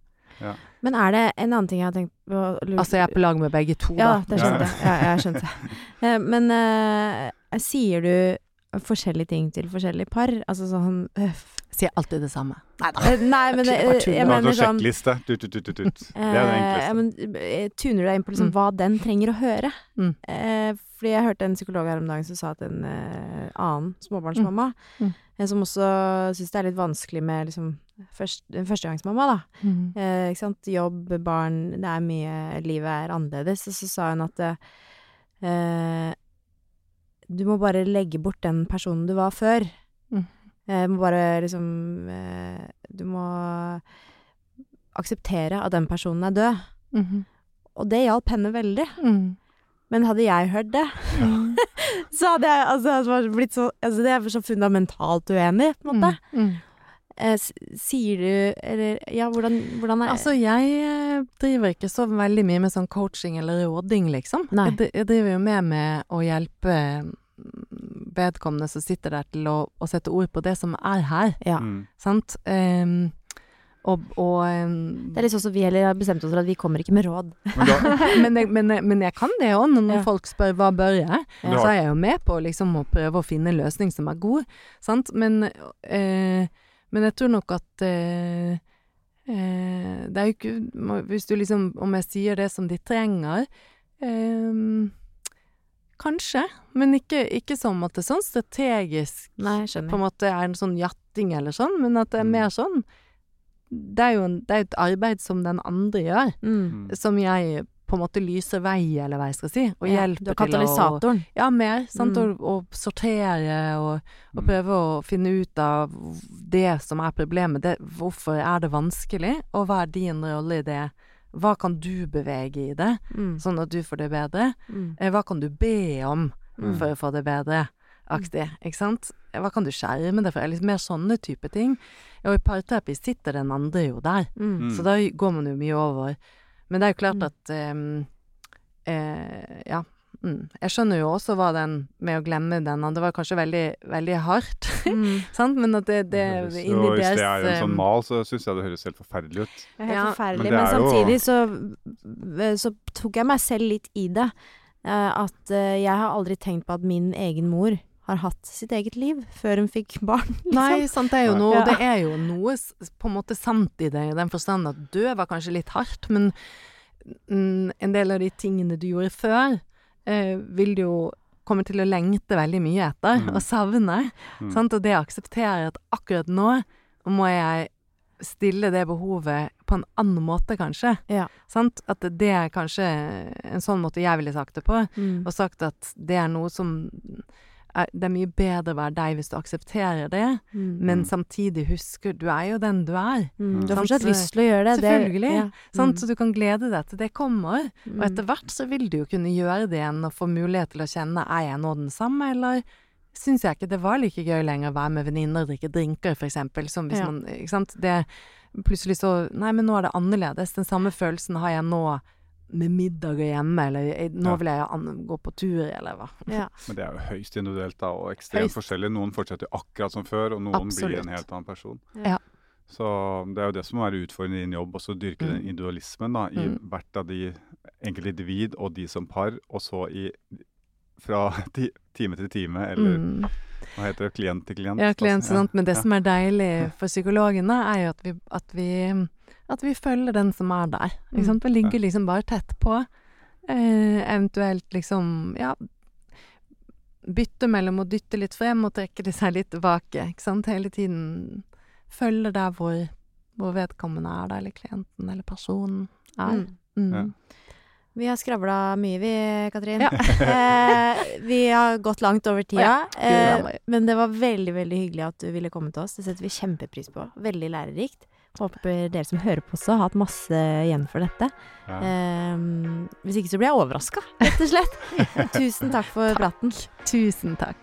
Men er det en annen ting jeg har tenkt på Altså, jeg er på lag med begge to, Ja, da. det skjønte jeg. Ja, jeg skjønte. Eh, Men uh, sier du forskjellige ting til forskjellige par? Altså sånn øh, Sier alltid det samme. Nei da. eh, eh, jeg mener en sånn sjekkliste. Tut, tut, tut, tut. Det er det Eh, enkleste. ja, men eh, tuner deg inn på liksom Mm. hva den trenger å høre? Mm. Eh, fordi jeg hørte en psykolog her om dagen som sa at en eh, annen småbarnsmamma, Mm. Mm. eh, som også syns det er litt vanskelig med liksom først, en førstegangsmamma, da. Mm. Eh, ikke sant? Jobb, barn, det er mye Livet er annerledes. Og så sa hun at eh, du må bare legge bort den personen du var før. Mm. Eh, må bare liksom eh, Du må akseptere at den personen er død. Mhm. Og det hjalp henne veldig. Mm. Men hadde jeg hørt det, Mm. så hadde jeg altså, blitt så altså, Det er så fundamentalt uenig, på en måte. Mm. Eh, sier du Eller ja, hvordan, hvordan er Altså, jeg eh, driver ikke så veldig mye med sånn coaching eller råding, liksom. Nei. Jeg, jeg driver jo mer med å hjelpe mm, vedkommende som sitter der til å, å sette ord på det som er her, Ja. Mm. sant? Um, og og um, Det er litt sånn som vi heller har bestemt oss for at vi kommer ikke med råd. Men men, jeg, men, jeg- men jeg kan det òg, når Ja. folk spør hva bør jeg, ja. så er jeg jo med på liksom å prøve å finne en løsning som er god, sant. Men, uh, men jeg tror nok at uh, eh, det er jo ikke Hvis du liksom Om jeg sier det som de trenger eh, Kanskje, men ikke, ikke som at det er sånn strategisk Nei, jeg på en måte er en sånn jatting eller sånn, men at det er Mm. mer sånn Det er jo en, det er et arbeid som den andre gjør Mm. mm. som jeg på en måte lyser vei, eller hva jeg skal si, og Ja, hjelper er til å katalysatoren. Ja, mer. Sant? Mm. Å, å sortere og, og Mm. prøve å finne ut av det som er problemet. Det, hvorfor er det vanskelig, og hva er din rolle i det? Hva kan du bevege i det, Mm. sånn at du får det bedre? Mm. Eh, Hva kan du be om Mm. for å få det bedre? Aktig, ikke sant? Eh, Hva kan du skjerme det for? Litt mer sånne type ting. Og i parterapi sitter den andre jo der. Mm. Mm. Så da går man jo mye over. Men det er jo klart at um, eh, Ja. Mm. Jeg skjønner jo også hva den med å glemme den Det var kanskje veldig, veldig hardt, Mm. sant? Men at det, det inni og hvis det er en sånn mal, så syns jeg det høres helt forferdelig ut. Er helt Ja, forferdelig. men Men, jo- samtidig så, så tok jeg meg selv litt i det. Eh, at eh, jeg har aldri tenkt på at min egen mor har hatt sitt eget liv før hun fikk barn. Liksom. Nei, sant, det er jo noe Ja. Det er jo noe på en måte sant i det, i den forstand at død var kanskje litt hardt, men en del av de tingene du gjorde før, eh, vil du jo komme til å lengte veldig mye etter, Mm. og savne. Mm. Sant? Og det aksepterer at akkurat nå må jeg stille det behovet på en annen måte, kanskje. Ja. Sant? At det er kanskje en sånn måte jeg ville sagt det på, Mm. og sagt at det er noe som er, Det er mye bedre å være deg hvis du aksepterer det, Mm. men Mm. samtidig husker Du er jo den du er. Mm. Du har fortsatt lyst til å gjøre det. det Selvfølgelig. ja. Sant? Mm. Så du kan glede deg til det kommer. Mm. Og etter hvert så vil du jo kunne gjøre det igjen og få mulighet til å kjenne er jeg nå den samme, eller syns jeg ikke det var like gøy lenger å være med venninner og drikke drinker, for eksempel. Som hvis Ja. man Ikke sant. Det Plutselig så Nei, men nå er det annerledes. Den samme følelsen har jeg nå med middager hjemme, eller nå Ja. vil jeg gå på tur, eller hva. Ja. Men det er jo høyst individuelt da, og ekstremt Høyst. forskjellig. Noen fortsetter akkurat som før, og noen blir en helt annen person. Ja. Så det er jo det som må være utfordrende i din jobb, også å dyrke den Mm. individualismen da, i Mm. hvert av de enkelte individ og de som par, og så i fra ti, time til time, eller Mm. hva heter det, klient til klient. Ja, klient, altså. klient. Men det ja. som er deilig for psykologene, er jo at vi, at vi, at vi følger den som er der. Mm. Ikke sant? Vi ligger liksom bare tett på. Eh, eventuelt liksom, ja Bytte mellom å dytte litt frem og trekke det seg litt tilbake. Ikke sant? Hele tiden følge der hvor, hvor vedkommende er der, eller klienten eller personen er. Mm. Mm. Ja. Vi har skravla mye, vi, Katrin. Ja. eh, vi har gått langt over tida. Ja, eh, men det var veldig veldig hyggelig at du ville komme til oss. Det setter vi kjempepris på. Veldig lærerikt. Håper dere som hører på også, har hatt masse igjen for dette. Ja. Eh, hvis ikke så blir jeg overraska, rett og slett. Tusen takk for praten. Tusen takk.